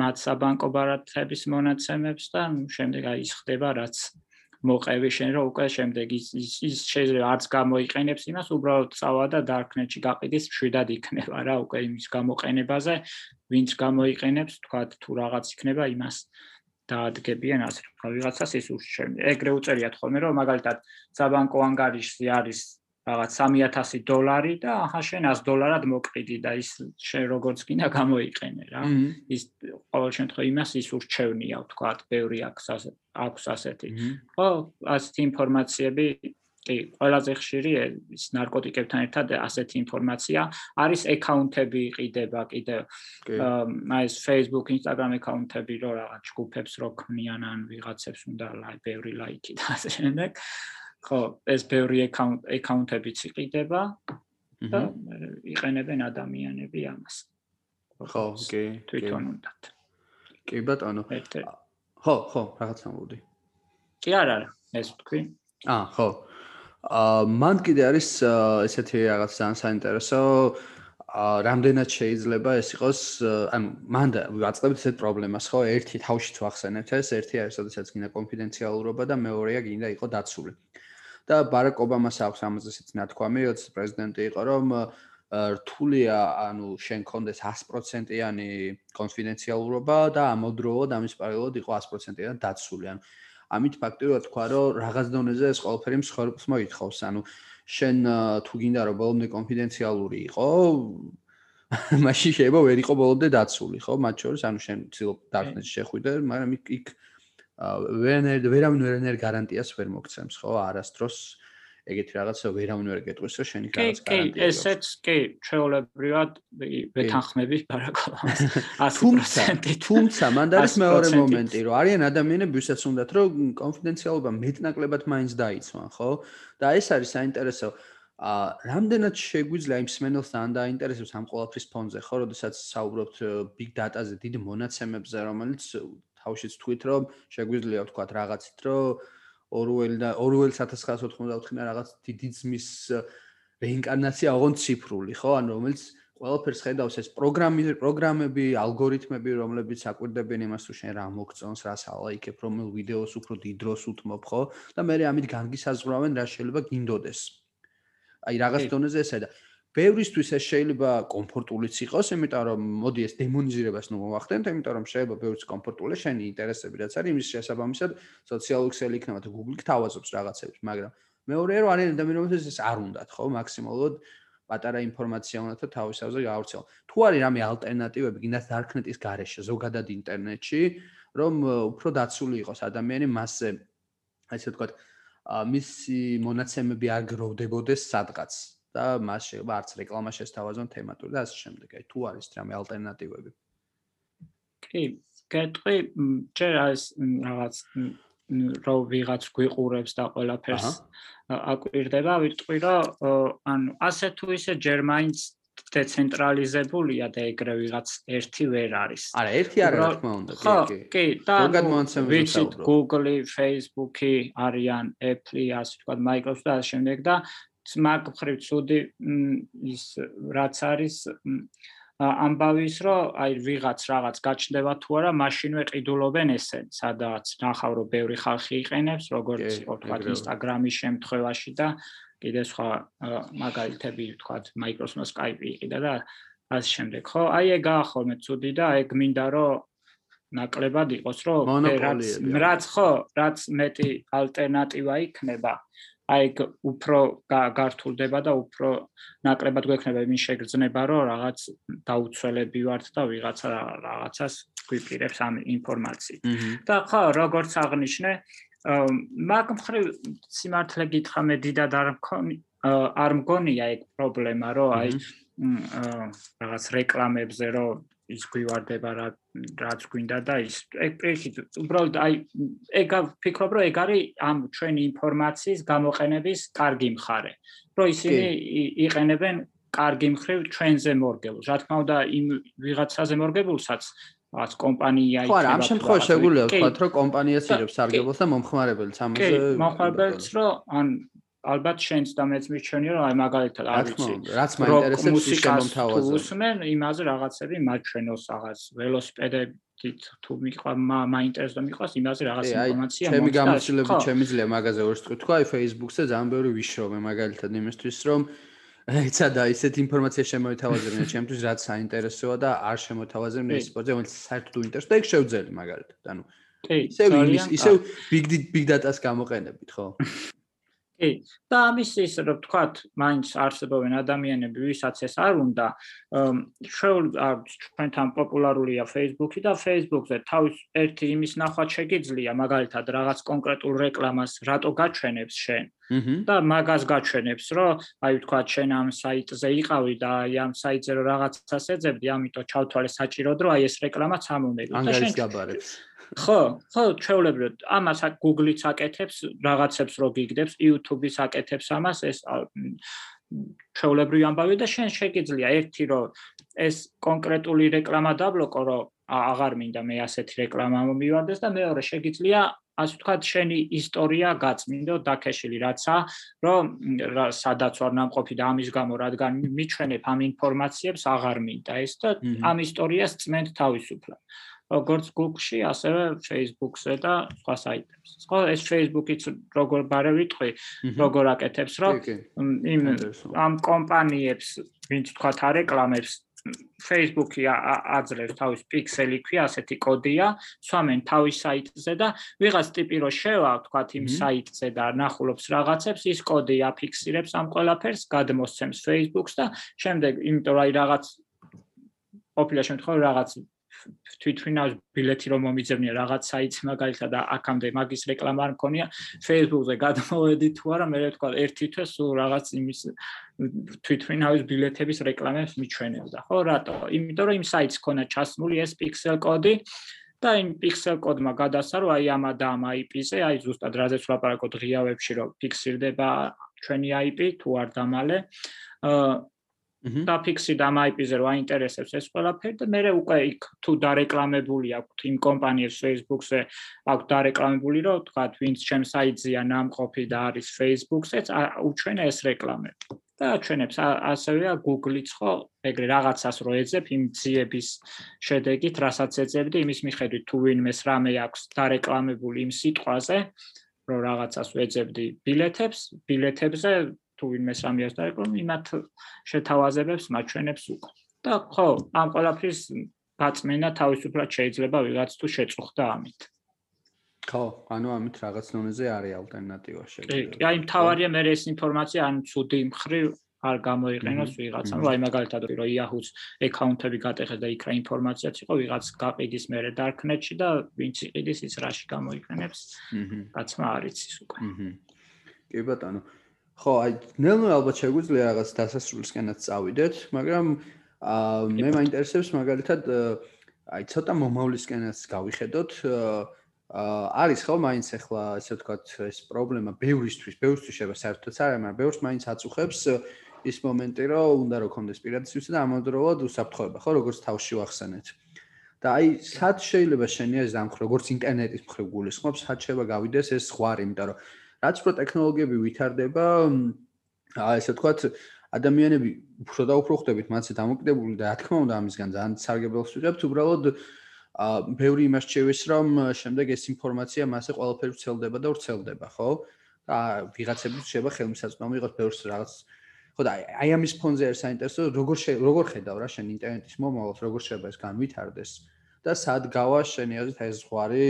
[SPEAKER 2] მათ საბანკო ბარათების მონაცემებს და შემდეგ აი ის ხდება რაც მოყევი შენ რომ უკვე შემდეგ ის ის შეიძლება არც გამოიყენებს იმას უბრალოდ წავა და darknet-ში გაყიდის შვიდად იქნება რა უკვე იმის გამოყენებაზე ვინც გამოიყენებს თქვა თუ რაღაც იქნება იმას დაადგებიან ასე ვიღაცას ის უშჩემ ეგრე უწერიათ ხოლმე რომ მაგალითად საბანკო ანგარიში არის რაღაც 3000 დოლარი და აჰა შენ 100 დოლარად მოკრიდი და ის შენ როგორც გინდა გამოიყენე რა. ის ყოველ შემთხვევაში იმას ის ურჩევნია ვთქვა, ბევრი აქვს აქვს ასეთი. ხო, ასეთი ინფორმაციები კი, ყველაზე ხშირი ის ნარკოტიკებთან ერთად ასეთი ინფორმაცია არის აკაუნტები იყიდება კიდე აი ეს Facebook, Instagram აკაუნტები რო რაღაც ჯგუფებს რო ქმნიან ან ვიღაცებს უნდა ლაი ბევრი ლაიქი და ასე შემდეგ. ხო, ეს ბევრი აკაუნტ აკაუნტებიც იყიდება და იყენებენ ადამიანები ამას.
[SPEAKER 1] ხო, კი,
[SPEAKER 2] თვითონ უნდათ.
[SPEAKER 1] კი ბატონო. ხო, ხო, რაღაც ამბობდი.
[SPEAKER 2] კი არა, არა, ეს თქვი.
[SPEAKER 1] აა, ხო. აა მან კიდე არის ესეთი რაღაც ძალიან საინტერესო აა რამდენად შეიძლება ეს იყოს ანუ მან და ვაწყებთ ესეთ პრობლემას ხო ერთი თავშიც ვახსენებთ ეს ერთი არის შესაძაც გინდა კონფიდენციალურობა და მეორეა გინდა იყო დაცული და ბარაკ ობამას აქვს ამაზეც ნათქვამი როცა პრეზიდენტი იყო რომ რთულია ანუ შენ კონდეს 100%-იანი კონფიდენციალურობა და ამოდროულად ამის პარალელურად იყო 100%-იანი დაცული ანუ ამით ფაქტიურად თქვა, რომ რაღაც დონეზე ეს ყველაფერი მსხვერპლს მოითხოვს. ანუ შენ თუ გინდა რომ ბოლომდე კონფიდენციალური იყო, მაშინ შეიძლება ვერ იყო ბოლომდე დაცული, ხო? მათ შორის, ანუ შენ ცდილობ დარკნეტში შეხვიდე, მაგრამ იქ იქ ვერანერ ვერავინ ვერანერ გარანტიას ვერ მოგცემს, ხო? არასდროს ეგეთი რაღაცა ვერავინ ვერ გეტყვის, რომ შენი რაღაც
[SPEAKER 2] გარანტია. კი, კი, ესეც კი, ჩვეულებრივად ვეთანხმები ბარაკალამას 100%.
[SPEAKER 1] თუმცა, მანდ არის მეორე მომენტი, რომ არიან ადამიანები, ვისაც უნდათ, რომ კონფიდენციალობა მეტნაკლებად მაინც დაიცვან, ხო? და ეს არის საინტერესო ა რამდენად შეგვიძლია იმ სმენელს თან დაინტერესებს ამ ყოლაფრის ფონზე, ხო, როდესაც საუბრობთ big data-ზე, დიდ მონაცემებზე, რომელიც თავშიც თქვით, რომ შეგვიძლია ვთქვათ რაღაცით, რომ ორუელი და ორუელი 1984-იდან რაღაც დიდი ძმის რეინკარნაცია აღონ ციფრული, ხო? ანუ რომელიც ყველაფერს ხედავს ეს პროგრამი პროგრამები, ალგორითმები, რომლებიც აკვირდებიან იმას, თუ შენ რა მოგწონს, რას ალაიქებ, რომელ ვიდეოს უფრო დიდ დროს უთმობ, ხო? და მე ამით განგისაზღვრავენ რა შეიძლება გინდოდეს. აი რაღაც დონეზე ესა და ბევრისთვის ეს შეიძლება კომფორტულიც იყოს, იმიტომ რომ მოდი ეს დემონიზირებას ნუ მოვახდენთ, იმიტომ რომ შეიძლება ბევრიც კომფორტულია, შენი ინტერესები რაც არის, იმის შესაბამისად სოციალური ქსელი იქნება თუ Google-ი თავაზობს რაღაცებს, მაგრამ მეორე რომ არის ადამიანებს ეს არ უნდათ, ხო, მაქსიმალურად პატარა ინფორმაცია უნდა და თავისავზე გავრცელო. თუ არის რამე ალტერნატივები, გინდათ darknet-ის გარეშე, ზოგადად ინტერნეტში, რომ უფრო დაცული იყოს ადამიანი მასზე, ასე ვთქვათ, მისი მონაცემები არ გროვდებოდეს სადღაც. და მას შეიძლება არც რეკლამა შესთავაზონ თემატური და ასე შემდეგ. აი თუ არის რამე ალტერნატივები.
[SPEAKER 2] კი, გეტყვი, ჯერ არის რაღაც რო ვიღაც გვიყურებს და ყველაფერს აკვირდება, ვიტყვი რომ ანუ ასე თუ ისე ჯერმაინც დეცენტრალიზებულია და ეგრე ვიღაც ერთი ვერ არის.
[SPEAKER 1] არა, ერთი არა, რა თქმა უნდა,
[SPEAKER 2] კი, კი. კი, და ვიცით Google-ი, Facebook-ი არიან, Apple-ი, ასე ვთქვათ, Microsoft და ასე შემდეგ და მაგ ხრივ ცუდი ის რაც არის ამბავის რომ აი ვიღაც რაღაც გაჩნდება თუ არა მაშინვე ყიდულობენ ესენ სადაც ნახავ რომ ბევრი ხალხი იყენებს როგორც თქვა ინსტაგრამის შემთხვევაში და კიდე სხვა მაგალითები თქვა Microsoft Skype იყიდა და ასე შემდეგ. ხო აი ეგ ახორმე ცუდი და ეგ მინდა რომ ნაკლებად იყოს რომ რაც ხო რაც მეტი ალტერნატივა იქნება აი უფრო გართულდება და უფრო ნაკლებად გვექნება იმის შეგრძნება, რომ რაღაც დაუცველები ვართ და ვიღაცა რაღაცას გვიპირებს ამ ინფორმაციით. და ხო, როგორც აღნიშნე, მაგ მხრივ სიმართლე გითხრა მე დიდად არ მქონი არ მგონია ეგ პრობლემა, რომ აი რაღაც რეკლამებზე რომ ის გვივარდება რა რაც გვინდა და ის ეგ პრინციპი უბრალოდ აი ეგ ფიქრობ რომ ეგ არის ამ ჩვენი ინფორმაციის გამოყენების კარგი მხარე რომ ისინი იყენებენ კარგი მხრივ ჩვენზე მორგებულს. რა თქმა უნდა იმ ვიღაცაზე მორგებულსაც რაც კომპანია
[SPEAKER 1] იქნება ხო რა ამ შემთხვევაში შეგვიძლია ვთქვათ რომ კომპანიაც იღებს სარგებლობს და მომხმარებელს ამაზე კი
[SPEAKER 2] მომხმარებელს რომ ან ალბათ შენც და მეც მიჩვენია რომ აი მაგალითად არ ვიცი
[SPEAKER 1] რაც მაინტერესებს ის შემომთავაზა.
[SPEAKER 2] უსმენ იმაზე რაღაცები მაჩვენოს რაღაც ველოსიპედით თუ მიყვა მაინტერესო მიყვას იმაზე რაღაც ინფორმაცია
[SPEAKER 1] მოხდა ჩემი გამოცდილებით შემიძლია მაგაზე ვერ ვთქვი თქვა აი Facebook-ზე ძალიან ბევრი ვიშრობე მაგალითად იმისთვის რომ ეცა და ისეთ ინფორმაცია შემოითავაზებინა ჩემთვის რაც საინტერესოა და არ შემოთავაზებინა ის სპორტზე რომელიც საერთოდ უინტერესო და ეგ შევძელი მაგალითად ანუ კი ისევ ისევ big big data-ს გამოყენებით ხო [LAUGHS]
[SPEAKER 2] კი. და ამის ის რომ თქვათ მაინც არსებობენ ადამიანები ვისაც ეს არ უნდა ჩვენთან პოპულარულია Facebook-ი და Facebook-ზე თავის ერთი იმის ნახვა შეგიძლია მაგალითად რაღაც კონკრეტულ რეკლამას რატო გაჩვენებს შენ? და მაგას გაჩვენებს რომ აი თქვათ შენ ამ საიტზე იყავი და აი ამ საიტზე რომ რაღაცას ეძებდი ამიტომ ჩავთვალე საჭირო დრო აი ეს რეკლამა წამომეგო
[SPEAKER 1] და შენ გაბარებს
[SPEAKER 2] ხო, ხო, ჩვეულებრივად ამას Google-იც აკეთებს, რაღაცებს რო გიგდებს, YouTube-იც აკეთებს ამას, ეს ჩვეულებრივი ამბავი და შენ შეგიძლია ერთი რო ეს კონკრეტული რეკლამა დაბლოკო, რომ აღარ მინდა მე ასეთი რეკლამა მომივარდეს და მეორე შეგიძლია ასე ვთქვათ, შენი ისტორია გაწმინდო დაკეშილი რაცა, რომ სადაც ვარ ნამყოფი და ამის გამო რადგან მიჩვენებ ამ ინფორმაციებს აღარ მინდა ეს და ამ ისტორიას წმენთ თავისუფლად. როგორც Google-ში, ასევე Facebook-ზე და სხვა საიტებზე. ხო, ეს Facebook-იც როგორ ვიტყვი, როგორ აკეთებს, რომ იმ ამ კომპანიებს, ვინც თქვა არეკლამებს Facebook-ი აძლევს თავის პიქსელი ქვია, ასეთი კოდია, სვამენ თავის საიტზე და ვიღაც ტიპი რო შევა, თქვა იმ საიტზე და ნახულობს რაღაცებს, ის კოდი აფიქსირებს ამ ყველაფერს, გადმოსცემს Facebook-ს და შემდეგ, იმიტომ რომ აი რაღაც ოფიციალურ შემთხვევაში რაღაც თვითფრინავს ბილეთი რომ მომიძებნია რაღაც საიტს მაგალითად და აქამდე მაგის რეკლამა არ მქონია. Facebook-ზე გადმოვედი თუ არა მე ვთქვა ერთი თვე სულ რაღაც იმის თვითფრინავის ბილეთების რეკლამებს მიჩვენებდა. ხო რატო? იმიტომ რომ იმ საიტს ქონა ჩასმული ეს pixel კოდი და იმ pixel კოდმა გადასცა რომ აი ამა და ამ IP-ზე აი ზუსტად რაზეც ვლაპარაკობ ღიავებში რომ ფიქსირდება ჩვენი IP თუ არ დამალე. აა და ფიქსი და IP-ზე რო აინტერესებს ეს ყველაფერი და მე უკვე იქ თუ დარეკლამებული აქვს იმ კომპანიებს Facebook-ზე აქვს დარეკლამებული რომ თქვა ვინც ჩემ საიტზეა ნამყოფი და არის Facebook-ზეც უჩვენა ეს რეკლამები და ჩვენებს ასევეა Google-იც ხო ეგრე რაღაცას რო ეძებ იმ ძიების შედეგით რასაც ეძებდი იმის მიხედვით თუ ვინმეს რამე აქვს დარეკლამებული იმ სიტყვაზე რომ რაღაცას ვეძებდი ბილეთებს ბილეთებზე თუ ვინმე სამიას დაეკრომ იმათ შეთავაზებებს მაჩვენებს უკვე. და ხო ამ ყველაფრის გაწმენა თავისუფლად შეიძლება ვიღაც თუ შეწუხდა ამით.
[SPEAKER 1] ხო ანუ ამით რაღაც ნომეზე არის ალტერნატივა
[SPEAKER 2] შეიძლება. კი აი მთავარია მე ეს ინფორმაცია ან ცუდი მხრივ არ გამოიყენოს ვიღაცამ აი მაგალითად რომ Yahoo-ს აკაუნტები გატეხეს და იქ რა ინფორმაციაც იყო ვიღაც გაყიდის მე Darknet-ში და ვინც იყიდის ის რაში გამოიყენებს. კაცმა არ იცის უკვე.
[SPEAKER 1] კი ბატონო ხო, აი, ნელ-ნელა ალბათ შეგვიძლია რაღაც დასასრულისკენაც წავიდეთ, მაგრამ აა მე მაინტერესებს მაგალითად აი ცოტა მომავლისკენაც გავიხედოთ. აა არის ხო მაინც ახლა ესე ვთქვათ ეს პრობლემა ბევრისთვის, ბევრისთვის შეიძლება საერთოდ არ არის, მაგრამ ბევრს მაინც აწუხებს ის მომენტი, რომ უნდა რომ კონდეს პირადისთვის და ამავდროულად უსაფრთხოება, ხო, როგორც თავში ვახსენეთ. და აი, სად შეიძლება შენი ეს დამხრ, როგორც ინტერნეტის მხრივ გულისხმობს, სად შეიძლება გავიდეს ეს ზღვარი, იმიტომ რომ რაც უფრო ტექნოლოგიები ვითარდება, აა ესე ვთქვათ, ადამიანები უფრო და უფრო ხდებით მათზე დამოკიდებული და რა თქმა უნდა ამისგან ძალიან სარგებლობს ვიღებთ, უბრალოდ აა ბევრი იმას შევის, რომ შემდეგ ეს ინფორმაცია მასე ყველაფერი ვრცელდება და ვრცელდება, ხო? და ვიღაცების შეიძლება ხელმისაწვდომი იყოს ბევრს რაღაც ხო და აი ამის ფონზე არის საინტერესო, როგორ როგორ ხედავ რა შენ ინტერნეტის მომავალს, როგორ შეიძლება ეს განვითარდეს და სად გავა შენი აზრით ეს ზღვარი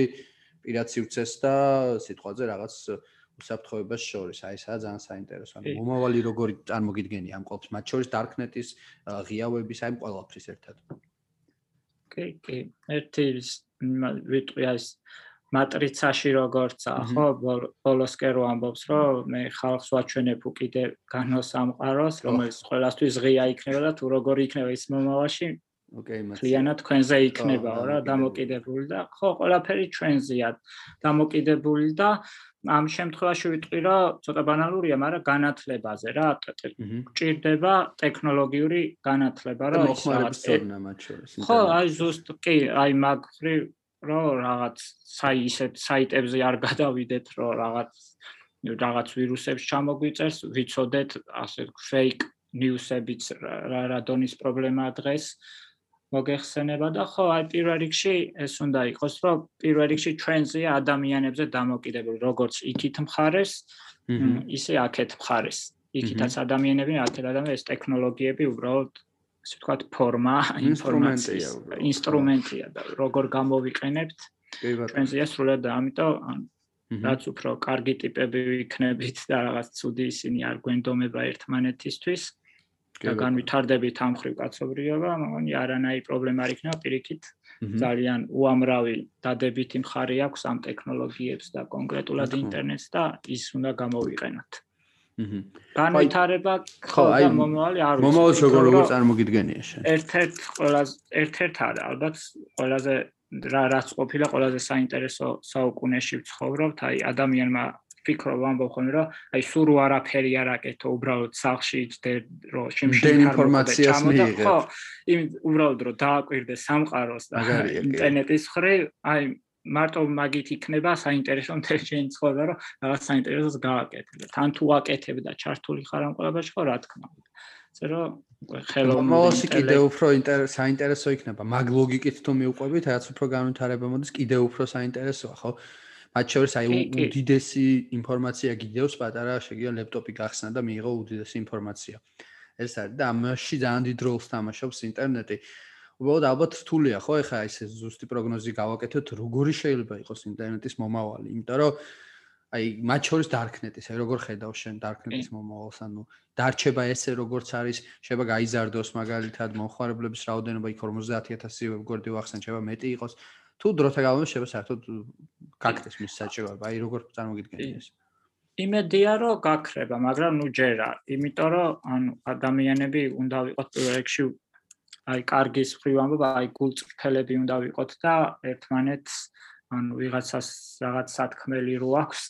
[SPEAKER 1] პირად სივრცეს და სიტყვაზე რაღაც უსაფრთხოებას შორის. აი ესაა ძალიან საინტერესო. ანუ მომავალი როგორი წარმოგიდგენია ამ ყოველს, მათ შორის Darknet-ის ღიავების აი ყველაფრის ერთად.
[SPEAKER 2] კი, კი. ერთი ვიტყვი ეს მატრიცაში როგორცა, ხო, ბოლოსკე რო ამბობს, რომ მე ხალხს ვაჩვენებ უკიდე განოსამყაროს, რომელიც ყველასთვის ღია იქნება და თუ როგორი იქნება ის მომავალში, ოკეი, მაგრამ ქლიანად თქვენზე იქნებაო რა, დამოკიდებული და ხო, ყველაფერი ჩვენზეა დამოკიდებული და ამ შემთხვევაში ვიტყვი რომ ცოტა ბანალურია, მაგრამ განათლებაზე რა, გჭირდება ტექნოლოგიური განათლება, რომ
[SPEAKER 1] ის რაღაცა მათ შორის.
[SPEAKER 2] ხო, აი ზუსტ კი, აი მაგრი რომ რაღაც საი ისეთ საიტებზე არ გადავიდეთ, რომ რაღაც რაღაც ვირუსებს ჩამოგვიწერს, ვიცოდეთ ასე fake news-ებიც რა რა დონის პრობლემაა დღეს. მოგეხსენება და ხო აი პირველ რიგში ეს უნდა იყოს რომ პირველ რიგში ჩვენზეა ადამიანებზე დამოკიდებული როგორც იქით მხარეს ისე აქეთ მხარეს. იქითაც ადამიანები აქეთ ადამიანები ეს ტექნოლოგიები უბრალოდ ასე ვთქვათ ფორმა ინფორმაციის ინსტრუმენტია და როგორ გამოვიყენებთ ჩვენზეა სრულად და ამიტომ რაც უფრო კარგი ტიპები ვიქნებით და რაღაც ცუდი ისინი არ გვენდომება ერთმანეთისთვის და განვითარდებით ამ ხრივ კაცობრიობა, მაგრამ არანაირი პრობლემა არ იქნება პირიქით. ძალიან უამრავი დადებითი მხარე აქვს ამ ტექნოლოგიებს და კონკრეტულად ინტერნეტს და ის უნდა გამოვიყენოთ. აჰა. განვითარება ხო და მომავალი არ
[SPEAKER 1] ვიცი. მომავალს როგორ როგორ წარმოგიდგენია შენ?
[SPEAKER 2] ერთ-ერთ ყველაზე ერთ-ერთ არა, ალბათ ყველაზე რა რაც ყოფილა ყველაზე საინტერესო საუკუნეში ვცხოვრობთ, აი ადამიანმა ფიქრობ ამბობ ხოლმე რომ აი სულ არაფერი არ აკეთო უბრალოდ სახში იძდე რომ
[SPEAKER 1] შემშენ ინფორმაციას მიიღე ხო
[SPEAKER 2] იმ უბრალოდ რომ დააკვირდე სამყაროს და ინტერნეტის ხრი აი მარტო მაგით იქნება საინტერესო ინტელექტუალური ცხოვრება, რომ რაღაც საინტერესოს გააკეთებ. თან თუ აკეთებ და ჩართული ხარ ამ ყველაფერში, ხო რა თქმა უნდა. ზე რომ
[SPEAKER 1] ხელოვნური კიდე უფრო საინტერესო იქნება. მაგ ლოგიკით თუ მიუყვებით, რაც უფრო განვითარება მოდის, კიდე უფრო საინტერესოა, ხო? მათ შორის აი უდიდესი ინფორმაცია გიდეოს პატარა შეგიძლია ლეპტოპი გახსნა და მიიღო უდიდესი ინფორმაცია. ეს არის და ამაში ძალიან დიდ როლს თამაშობს ინტერნეტი. უბრალოდ ალბათ რთულია ხო? ეხა ეს ზუსტი პროგნოზი გავაკეთოთ როგორი შეიძლება იყოს ინტერნეტის მომავალი. იმიტომ რომ აი მათ შორის darknet-ის აი როგორ ხედავ შენ darknet-ის მომავალს? ანუ დარჩება ესე როგორც არის შეიძლება გაიზარდოს მაგალითად მომხმარებლების რაოდენობა იქ 50000 ვებგვერდი ვახსენ შეიძლება მეტი იყოს თუ დროთა განმავლობაში შეიძლება საერთოდ გაკეთდეს მის საჭიროება აი როგორ წარმოგიდგენია ეს?
[SPEAKER 2] იმედია რომ გაქრება მაგრამ ნუ ჯერა. იმიტომ რომ ანუ ადამიანები უნდა ვიყოთ პირველ რიგში აი კარგის ხრივ ამბობ, აი გულწრფელები უნდა ვიყოთ და ერთმანეთს ანუ ვიღაცას რაღაც სათქმელი რო აქვს,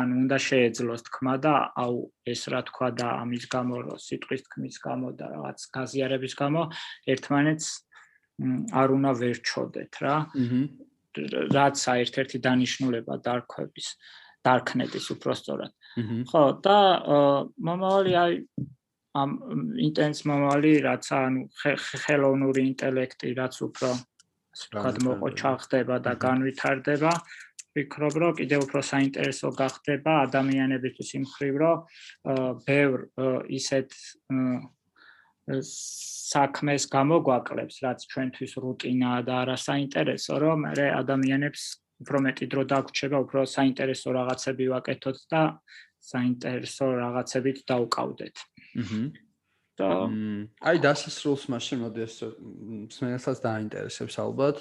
[SPEAKER 2] ანუ უნდა შეეძლოს თქმა და აუ ეს რა თქვა და ამის გამო რო სიტყვის თქმის გამო და რაღაც გაზიარების გამო ერთმანეთს არ უნდა վերჩოდეთ რა. რაც საერთერთი დანიშნულება დარქვების, დარქნეტის უფრო სწორად. ხო და მომავალი აი ამ ინტენს მომავალი რაც ანუ ხელოვნური ინტელექტი რაც უფრო ვთქვათ მოყოჩა ხდება და განვითარდება, ვფიქრობ, რომ კიდევ უფრო საინტერესო გახდება ადამიანებისთვის იმ ხრივ, რომ ბევრ ისეთ საქმეს გამოგვაკლებს რაც ჩვენთვის რუტინაა და არასაინტერესო რომ მე ადამიანებს უფრო მეტი დრო დაგვრჩება უფრო საინტერესო რაღაცები ვაკეთოთ და საინტერესო რაღაცებით დაუკავდეთ. აჰა.
[SPEAKER 1] და აი დასასრულს მაშინ მოდი ეს მსმენელსაც დაინტერესებს ალბათ.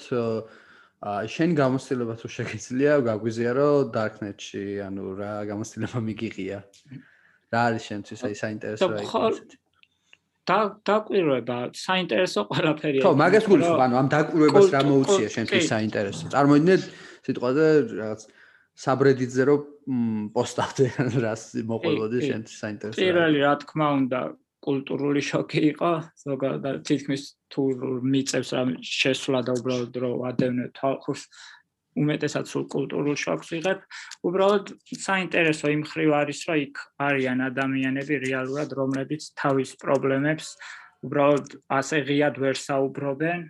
[SPEAKER 1] აა შენ გამოცდილება თუ შეგიძლია გაგვიზიარო darknet-ში, ანუ რა გამოცდილება მიგიღია? რა არის შენთვის აი საინტერესო აი ესეთი?
[SPEAKER 2] და დაკვირვება, საინტერესო ყველაფერია.
[SPEAKER 1] ხო, მაგას გულისხმობ, ანუ ამ დაკვირვებას რა მოუწია შენთვის საინტერესო? წარმოიდგინეთ სიტყვაზე რაღაც საბრედიტზე რომ პოსტავდე რას მოყოლოდი შენ საინტერესო
[SPEAKER 2] პირველი რა თქმა უნდა კულტურული შოკი იყო ზოგადად თითქმის თუ მიწევს რა შესვლა და უბრალოდ რომ ადევნე თავს უმეტესად სულ კულტურულ შოკს ვიღებ უბრალოდ საინტერესო იმ ხრივ არის რომ იქ არიან ადამიანები რეალურად რომლებიც თავის პრობლემებს უბრალოდ ასე ღიად ვერ საუბრობენ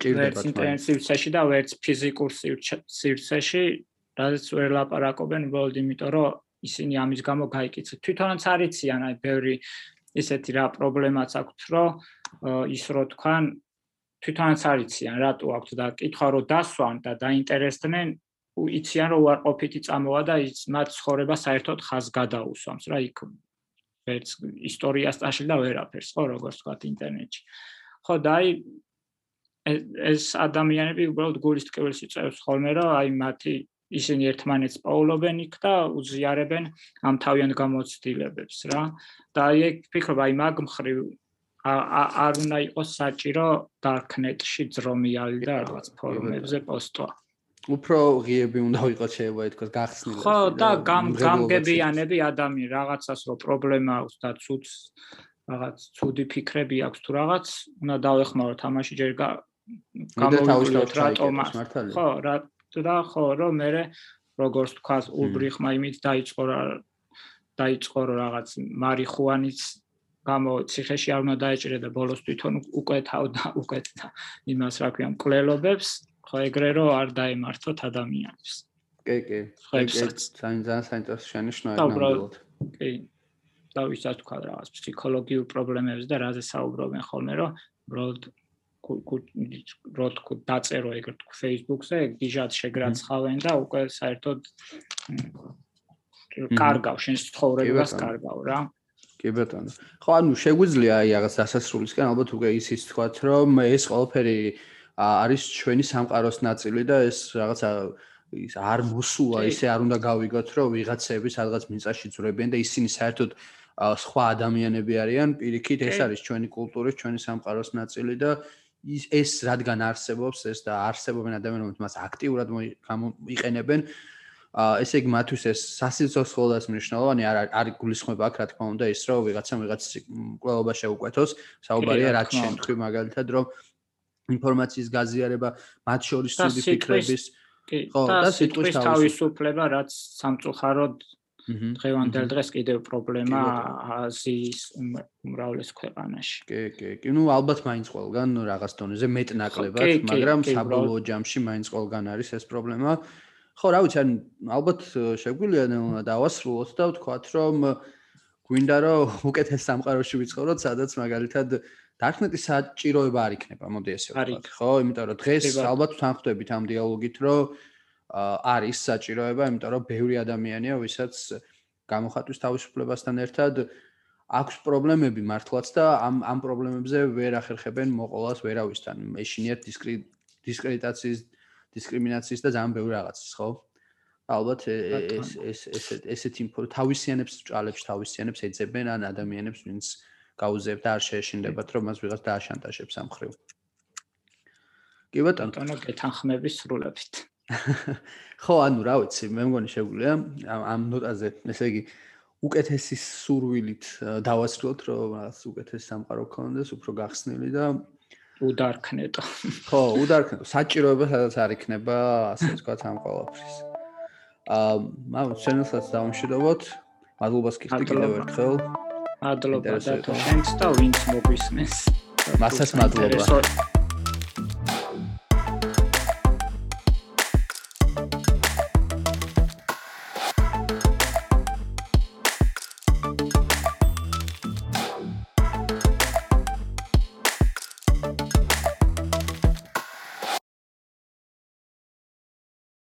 [SPEAKER 2] ვერც ინტენსივ სეში და ვერც ფიზიკურ სივრცეში, რაც ვერ ლაპარაკობენ, უბრალოდ იმიტომ, რომ ისინი ამის გამო გაიკიცეთ. თვითონაც არიციან, აი, ბევრი ისეთი რა პრობლემაც აქვთ, რომ ის რო თქვან, თვითონაც არიციან, რატო აქვთ და კითხვა რო დასვან და დაინტერესდნენ, იციან რომ უარყოფითი წამოვა და ის მათ ცხოვრება საერთოდ ხაზ გადაუსვამს, რა იქ ვერც ისტორიას წაშლ და ვერაფერს, ხო, როგორც თქვა ინტერნეტში. ხო, და აი ეს ადამიანები უბრალოდ გულის ტკივილს იწევს ხოლმე რომ აი მათი ისინი ერთმანეთს პაულობენ იქ და უზიარებენ ამ თავიანთ გამოცდილებებს რა და აი ფიქრობ აი მაგ მხრივ არ უნდა იყოს საჭირო darknet-ში ძრომიალი და რაღაც ფორუმებზე პოსტვა
[SPEAKER 1] უფრო ღიები უნდა იყოს შეიძლება ითქვას გახსნილი
[SPEAKER 2] ხო და გამგებიანები ადამიანი რაღაცას რო პრობლემა აქვს და ცუც რაღაც ცუდი ფიქრები აქვს თუ რაღაც უნდა დავეხმაროთ ამაში ჯერ
[SPEAKER 1] გამოვიდოთ რატომ
[SPEAKER 2] ხო რა და ხო რომ მე როგორც თქვა ულბრიხმა იმით დაიწყო რა დაიწყო რაღაც მარიხუანის გამო ციხეში არ უნდა დაეჭირე და ბოლოს თვითონ უკვეთავდა [LAUGHS] უკვეთა იმას რა ქვია მკვლელობებს? ხო ეგრე რომ არ დაემართოთ ადამიანებს.
[SPEAKER 1] კი კი ძალიან საინტერესო შენიშნაა ნამდვილად.
[SPEAKER 2] კი და ვისაც თქვა რაღაც ფსიქოლოგიურ პრობლემებს და რაზე საუბრობენ ხოლმე რომ უბრალოდ რო თქო დაწერო თქო Facebook-ზე, გიჟად შეგრაცხავენ და უკვე საერთოდ კარგავ შენს ცხოვრებას კარგავ რა.
[SPEAKER 1] კი ბატონო. ხო, ანუ შეგვიძლია აი რაღაც დასასრულისკენ ალბათ უკვე ისიც თქვათ, რომ ეს ყველაფერი არის ჩვენი სამყაროს ნაწილი და ეს რაღაცა ის არ მოსულა, ისე არ უნდა გავიგოთ, რომ ვიღაცები სადღაც მიწაში ძვრებიან და ისინი საერთოდ სხვა ადამიანები არიან, პირიქით ეს არის ჩვენი კულტურის, ჩვენი სამყაროს ნაწილი და ის ეს რადგან არსებობს ეს და არსებობენ ადამიანები მას აქტიურად მოიყენებენ ესე იგი მათთვის ეს სასიცოცხლო ხოლმე მნიშვნელოვანი არ არის გულისხმობა აქ რა თქმა უნდა ის რომ ვიღაცა ვიღაც კვლეობა შეუკვეთოს საუბარია რაც შემთხვევით მაგალითად რომ ინფორმაციის გაზიარება მათ შორის ცუდი ფიქრების ხო,
[SPEAKER 2] და სიტყვის თავისუფლება, რაც სამწუხაროდ დღევანდელ დღეს კიდევ პრობლემა აზიის უმრ- უმრავლეს ქვეყანაში.
[SPEAKER 1] კი, კი, კი. ნუ ალბათ მაინც ყველგან რაღაც დონეზე მეტნაკლებად,
[SPEAKER 2] კი, კი,
[SPEAKER 1] მაგრამ საბოლოო ჯამში მაინც ყველგან არის ეს პრობლემა. ხო, რა ვიცი, ან ალბათ შეგვიძლია დავასრულოთ და ვთქვათ, რომ გვინდა რომ უკეთეს სამყაროში ვიცხოვროთ, სადაც მაგალითად დარკნეტის საჭიროება არ იქნება, მოდი ესე ვთქვათ, ხო? იმიტომ რომ დღეს ალბათ თანხდებით ამ დიალოგით, რომ არის საჭიროება, იმიტომ რომ ბევრი ადამიანია, ვისაც გამოხატვის თავისუფლებასთან ერთად აქვს პრობლემები მართლაც და ამ ამ პრობლემებზე ვერ ახერხებენ მოყოლას ვერავისთან. ეშინიათ დისკრედიტაციის, დისკრიმინაციის და ძალიან ბევრი რაღაცის, ხო? ალბათ ეს ეს ეს ესეთ ინფო თავისიანებს ჭალებს თავისიანებს ეძებენ ან ადამიანებს ვინც გაუზევთ და არ შეეშინდებათ რომ მას ვიღაც დააშანტაჟებს ამ ხრივ. კი ბატონო.
[SPEAKER 2] ბატონო გეთანხმები სრულებით. [LAUGHS]
[SPEAKER 1] ხო, ანუ რა ვიცი, მე მგონი შეგვიძლია ამ ნოტაზე, ესე იგი უკეთესი სურვილით ა, დავასრულოთ, რომ რაღაც უკეთესი სამყარო გქონდეს, უფრო გახსნილი და
[SPEAKER 2] უდარქნეტო.
[SPEAKER 1] ხო, უდარქნო, საჭიროება სადაც არ იქნება, ასე ვთქვათ, ამ ყოველფრის. აა, მაგ ჩენელსაც დავამშვიდობოთ. მადლობას გიხდი კიდევ ერთხელ.
[SPEAKER 2] მადლობა და
[SPEAKER 1] იყო.
[SPEAKER 2] შენს და ვინც მოგვისმენს.
[SPEAKER 1] მასაც მადლობა.